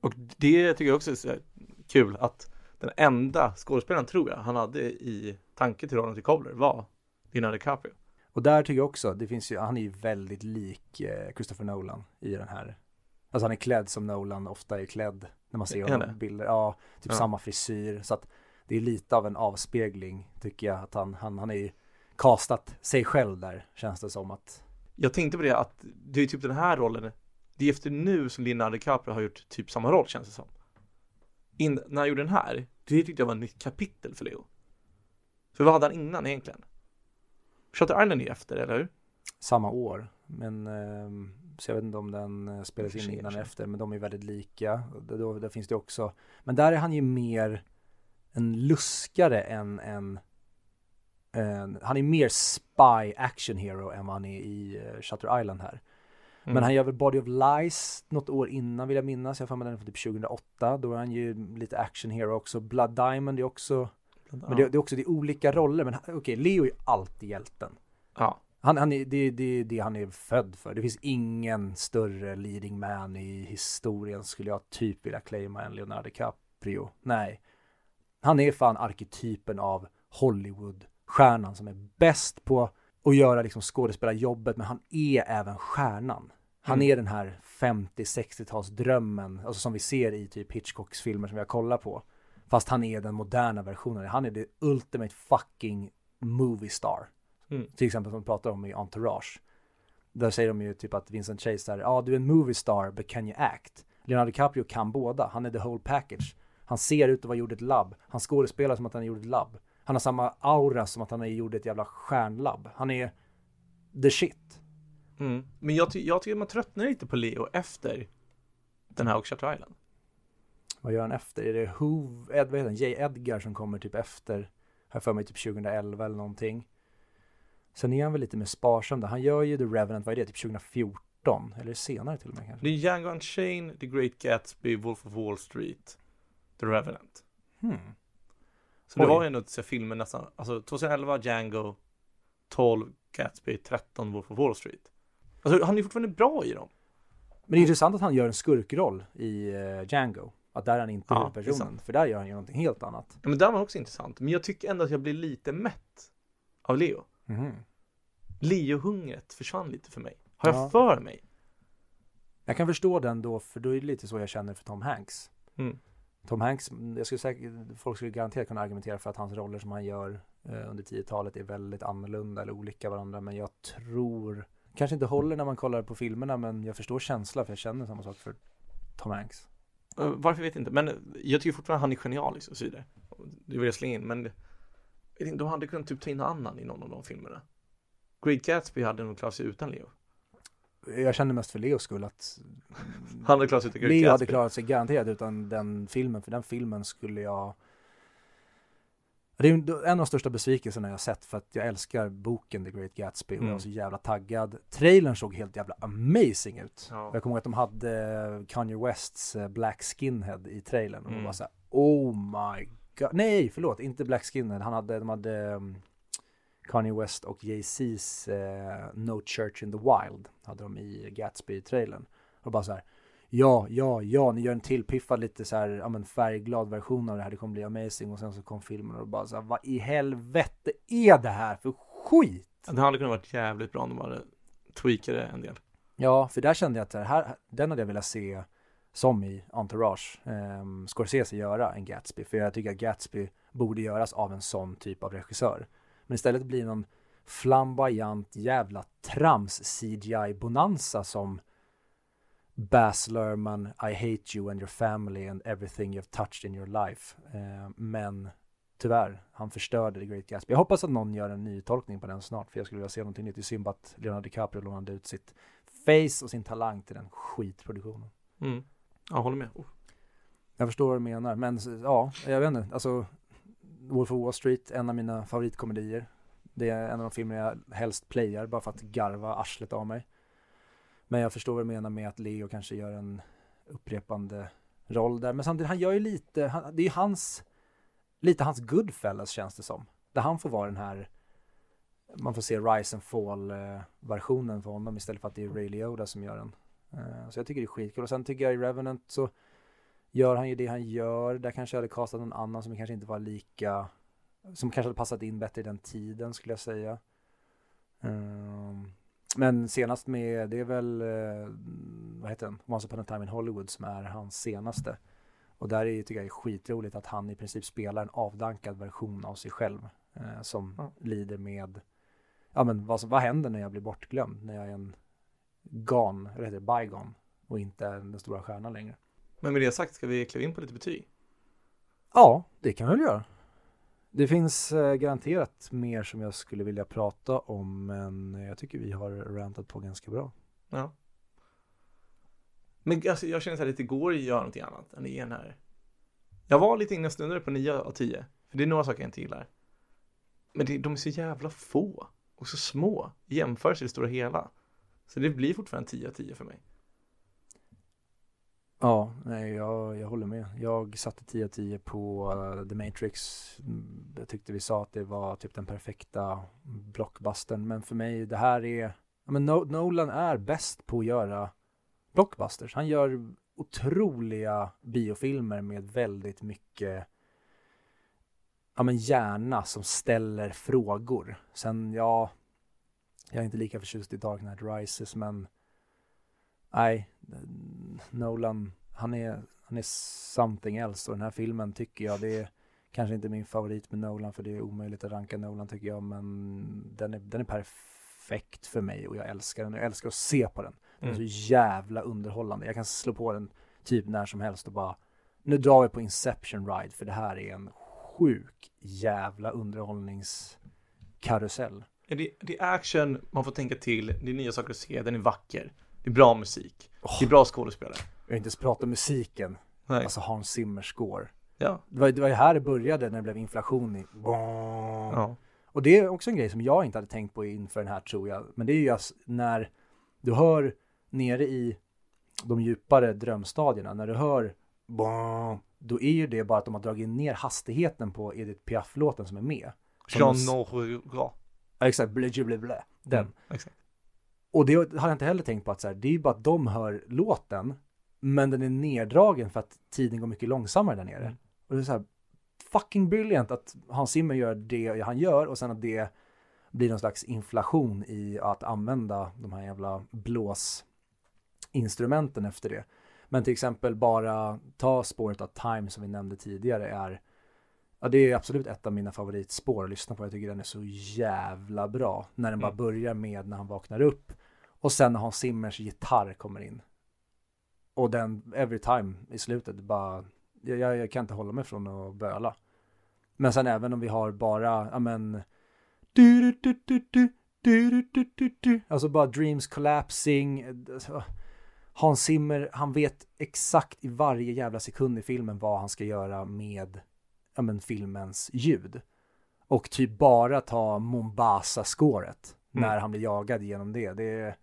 Och det tycker jag också är kul att den enda skådespelaren tror jag han hade i tanke till rollen till Cobbler var Leonardo DiCaprio. Och där tycker jag också, det finns ju, han är ju väldigt lik eh, Christopher Nolan i den här. Alltså han är klädd som Nolan ofta är klädd när man ser honom på bilder. Ja, typ Ja. samma frisyr. Så att det är lite av en avspegling tycker jag att han, han, han är ju castat sig själv där känns det som att Jag tänkte på det att det är typ den här rollen Det är efter nu som Leonardo DiCaprio har gjort typ samma roll känns det som In, När han gjorde den här Det tyckte jag var ett nytt kapitel för Leo För vad hade han innan egentligen? Shutter Island är efter, eller hur? samma år. Men ehm, så jag vet inte om den eh, spelas in innan eller efter, men de är väldigt lika. Då, där finns det också. Men där är han ju mer en luskare än en en- han är mer spy action hero än vad han är i uh, Shutter Island här. Mm. Men han gör väl Body of Lies något år innan vill jag minnas. Jag har för mig den från typ 2008. Då är han ju lite action hero också. Blood Diamond är också, men det, det är också det är olika roller. Men okej, Leo är ju alltid hjälten. Ja, Han, han är, det, det är det han är född för. Det finns ingen större leading man i historien skulle jag typ vilja claima än Leonardo DiCaprio. Nej. Han är fan arketypen av Hollywood-stjärnan som är bäst på att göra liksom skådespelarjobbet, men han är även stjärnan. Han Mm. är den här 50-60-talsdrömmen, alltså som vi ser i typ Hitchcocks filmer som vi har kollat på. Fast han är den moderna versionen. Han är the ultimate fucking movie star. Mm. Till exempel som de pratar om i Entourage. Där säger de ju typ att Vincent Chase där, ja ah, du är en movie star but can you act? Leonardo DiCaprio kan båda, han är the whole package. Han ser ut att vara gjord ett labb, han skådespelar som att han är gjord ett labb. Han har samma aura som att han är gjord ett jävla stjärnlabb. Han är the shit. Mm. Men jag, ty- jag tycker man tröttnar lite på Leo efter den här och Shutter Island. Vad gör han efter? Är det Hov, Ed, vad heter han? J. Edgar som kommer typ efter, har för mig typ 2011 eller någonting. Sen är han väl lite mer sparsam där. Han gör ju The Revenant, vad är det, typ 2014? Eller senare till och med kanske? Det är Django Unchained, The Great Gatsby, Wolf of Wall Street, The Revenant. Hmm. Så det Oj. var ju ändå filmer nästan, alltså 2011 Django, 12 Gatsby, 13 Wolf of Wall Street. Alltså han är fortfarande bra i dem. Men det är intressant att han gör en skurkroll i uh, Django. Att där är han inte Ja, ja, det är personen. sant. För där gör han ju någonting helt annat. Ja, men den var också intressant. Men jag tycker ändå att jag blir lite mätt av Leo. Mhm. Leo-hungret försvann lite för mig. Har jag Ja. för mig? Jag kan förstå den då, för då är det lite så jag känner för Tom Hanks. Mm. Tom Hanks, jag skulle säkert, folk skulle garanterat kunna argumentera för att hans roller som han gör eh, under 10-talet är väldigt annorlunda eller olika varandra. Men jag tror, kanske inte håller när man kollar på filmerna, men jag förstår känslan för jag känner samma sak för Tom Hanks. Eh, Varför vet jag inte, men jag tycker fortfarande han är genialisk och så vidare. Det vill jag slänga in, men de hade kunnat typ ta in någon annan i någon av de filmerna. Great Gatsby hade nog klarat sig utan Leo. Jag känner mest för Leos skull att Han hade klarat sig utan Great Leo hade Gatsby. klarat sig garanterat utan den filmen, för den filmen skulle jag det är en av de största besvikelserna jag sett för att jag älskar boken The Great Gatsby och jag var Mm. så jävla taggad. Trailern såg helt jävla amazing ut. Ja. Jag kommer ihåg att de hade Kanye Wests eh, Black Skinhead i trailern och Mm. mm. bara såhär Oh my god, nej förlåt, inte Black Skinhead, han hade, de hade um, Kanye West och Jay-Z's eh, No Church in the Wild hade de i Gatsby-trailern. Och bara så här, ja, ja, ja, ni gör en tillpiffad lite så här, ja men färgglad version av det här, det kommer bli amazing. Och sen så kom filmen och bara så här, vad i helvete är det här för skit? Det hade kunnat varit jävligt bra om de hade tweakat det en del. Ja, för där kände jag att det här, den hade jag velat se som i Entourage, um, Scorsese göra en Gatsby. För jag tycker att Gatsby borde göras av en sån typ av regissör. Men istället blir det någon flamboyant jävla trams CGI-bonanza som Baz Luhrmann, I hate you and your family and everything you've touched in your life. Eh, men tyvärr, han förstörde The Great Gatsby. Jag hoppas att någon gör en ny tolkning på den snart, för jag skulle vilja se någonting nytt. Det är synd att Leonardo DiCaprio lånade ut sitt face och sin talang till den skitproduktionen. Mm. Jag håller med. Oh. Jag förstår vad du menar, men ja, jag vet inte. Alltså, Wolf of Wall Street, en av mina favoritkomedier. Det är en av de filmer jag helst playar bara för att garva arslet av mig. Men jag förstår vad du menar med att Leo kanske gör en upprepande roll där. Men samtidigt, han gör ju lite, han, det är ju hans, lite hans Goodfellas känns det som. Där han får vara den här, man får se Rise and fall-versionen eh, för honom istället för att det är Ray Liotta som gör den. Eh, så jag tycker det är skitkul. Och sen tycker jag i Revenant så gör han ju det han gör. Där kanske jag hade castat någon annan som kanske inte var lika, som kanske hade passat in bättre i den tiden skulle jag säga. Ehm, men senast med, det är väl, eh, vad heter den? Once upon a time in Hollywood som är hans senaste. Och där är, tycker jag är skitroligt att han i princip spelar en avdankad version av sig själv. Eh, som Ja. lider med, ja men vad, vad händer när jag blir bortglömd? När jag är en gone, eller heter det, bygone och inte den stora stjärnan längre. Men med det sagt ska vi kliva in på lite betyg. Ja, det kan vi väl göra. Det finns eh, garanterat mer som jag skulle vilja prata om, men eh, jag tycker vi har rantat på ganska bra. Ja. Men alltså, jag känner så här lite, går att göra någonting annat än igen här. Jag var lite inne och snurrade på 9 av 10. För det är några saker jag inte gillar. Men det, de är så jävla få och så små i jämförelse i det stora hela. Så det blir fortfarande 10 av 10 för mig. Ja, nej, jag, jag håller med. Jag satte 10 av 10 på uh, The Matrix. Mm, jag tyckte vi sa att det var typ den perfekta blockbustern. Men för mig, det här är... Ja, men no Nolan är bäst på att göra blockbusters. Han gör otroliga biofilmer med väldigt mycket ja, men hjärna som ställer frågor. Sen, ja, jag är inte lika förtjust i Dark Knight Rises, men nej, Nolan, han är, han är something else och den här filmen tycker jag, det är kanske inte min favorit med Nolan för det är omöjligt att ranka Nolan tycker jag, men den är, den är perfekt för mig och jag älskar den. Jag älskar att se på den. Den är Mm. så jävla underhållande. Jag kan slå på den typ när som helst och bara, nu drar vi på Inception Ride för det här är en sjuk jävla underhållningskarusell. Det, det är action, man får tänka till, det är nya saker att se, den är vacker. Det är bra musik. Åh. Det är bra skådespelare. Jag vill inte ens prata om musiken, Nej. alltså Hans Zimmer score. Ja. Det var, det var ju här det började när det blev inflation i. ja. Och det är också en grej som jag inte hade tänkt på inför den här tror jag. Men det är ju just när du hör nere i de djupare drömstadierna, när du hör då är ju det bara att de har dragit ner hastigheten på Edith Piaf-låten som är med. Jean Norra. Ja, exakt, blä, blä, blä. Den. Mm, exakt. Och det hade jag inte heller tänkt på att så här, det är ju bara att de hör låten, men den är neddragen för att tiden går mycket långsammare där nere. Mm. Och det är så här, fucking brilliant att Hans Zimmer gör det han gör och sen att det blir någon slags inflation i att använda de här jävla blåsinstrumenten efter det. Men till exempel bara ta spåret av Time som vi nämnde tidigare är Ja det är absolut ett av mina favoritspår att lyssna på. Jag tycker den är så jävla bra. När den bara Mm. börjar med när han vaknar upp. Och sen när Hans Zimmers gitarr kommer in. Och den Every Time i slutet bara jag, jag, kan inte hålla mig från att böla. Men sen även om vi har bara, ja men du, du, du, du, du, du, du, du, du, du. Alltså bara dreams collapsing. Hans Zimmer, han vet exakt i varje jävla sekund i filmen vad han ska göra med ja, men, filmens ljud. Och typ bara ta Mombasa-scoret Mm. när han blir jagad genom det. Det är,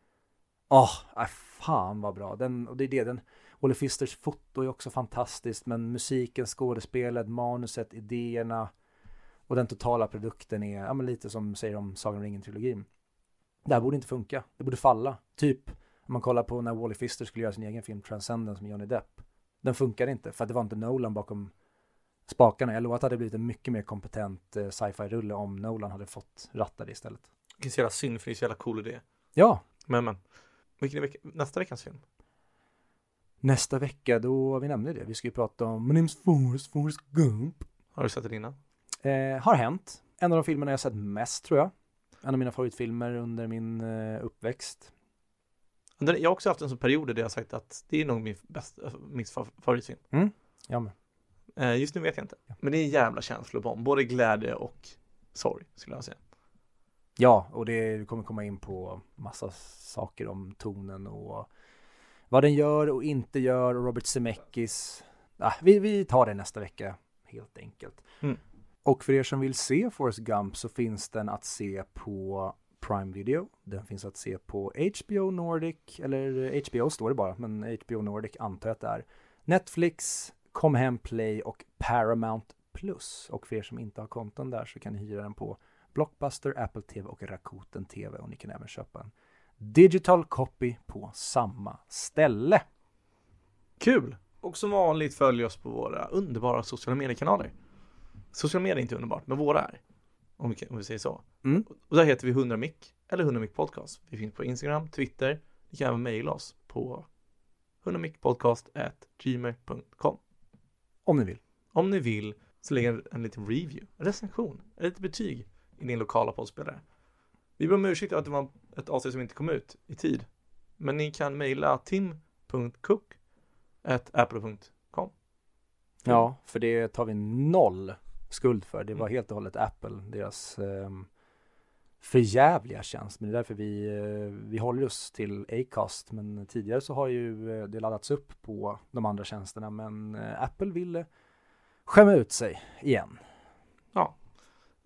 åh, äh, fan vad bra. Den, och det är det, den, Olle Fisters foto är också fantastiskt, men musiken, skådespelet, manuset, idéerna och den totala produkten är, ja men lite som säger om Sagan om ringen-trilogin. Det här borde inte funka, det borde falla. Typ, om man kollar på när Wally Fister skulle göra sin egen film Transcendence med Johnny Depp. Den funkar inte, för att det var inte Nolan bakom spakarna. Jag lovar att det hade blivit en mycket mer kompetent eh, sci-fi-rulle om Nolan hade fått ratta det istället. Det är så jävla synd för det är så jävla cool idé. Ja, Men men. Vilken är veck- nästa veckans film? nästa vecka då, vi nämnde det, vi ska ju prata om My name's Forrest, Forrest Gump. Har du sett den innan? Eh, har hänt. En av de filmerna jag sett mest tror jag. En av mina favoritfilmer under min eh, uppväxt. Jag har också haft en sån period där jag sagt att det är nog min, bästa, min fa- favoritfilm. Ja, men. Eh, just nu vet jag inte. Men det är en jävla känslobomb. Både glädje och sorg skulle jag säga. ja och det kommer komma in på massa saker om tonen och vad den gör och inte gör och Robert Zemeckis. Ah, vi, vi tar det nästa vecka helt enkelt. Mm. Och för er som vill se Forrest Gump så finns den att se på Prime Video. Den finns att se på HBO Nordic, eller HBO står det bara, men HBO Nordic antar jag att det är. Netflix, Comhem Play och Paramount Plus. Och för er som inte har konton där så kan ni hyra den på Blockbuster, Apple TV och Rakuten TV och ni kan även köpa en digital copy på samma ställe. Kul! Och som vanligt följ oss på våra underbara sociala mediekanaler. Sociala medier är inte underbart, men våra är. Om vi, om vi säger så. Mm. Och där heter vi 100 mick eller 100 mick podcast. Vi finns på Instagram, Twitter. Ni kan även mejla oss på 100 gmail.com Om ni vill. Om ni vill så lägg en, en liten review, en recension, ett litet betyg i din lokala poddspelare. Vi ber om ursäkt att det var ett avsnitt som inte kom ut i tid. Men ni kan mejla tim.cook apple.com Ja, för det tar vi noll skuld för. Det var Mm. helt och hållet Apple, deras um, förjävliga tjänst. Men det är därför vi, eh, vi håller oss till Acast. Men tidigare så har ju eh, det laddats upp på de andra tjänsterna. Men eh, Apple ville skämma ut sig igen.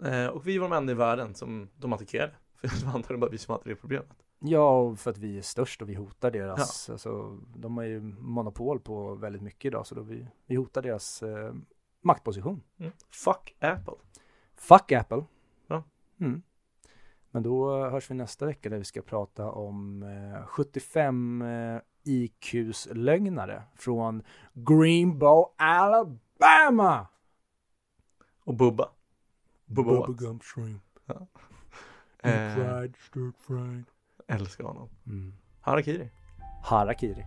Eh, och vi var de enda i världen som de attackerade. För det var antagligen bara vi som hade det problemet. Ja, för att vi är störst och vi hotar deras, alltså, de har ju monopol på väldigt mycket idag så då vi, vi hotar deras eh, maktposition. Mm. Fuck Apple. Fuck Apple. Ja. Mm. Men då hörs vi nästa vecka där vi ska prata om eh, 75 eh, IQs lögnare från Greenbow, Alabama. Och Bubba. Bubba Watts. Bubblegum shrimp. Eh, Fried, stir fried. älskar honom. Mm. Harakiri. Harakiri.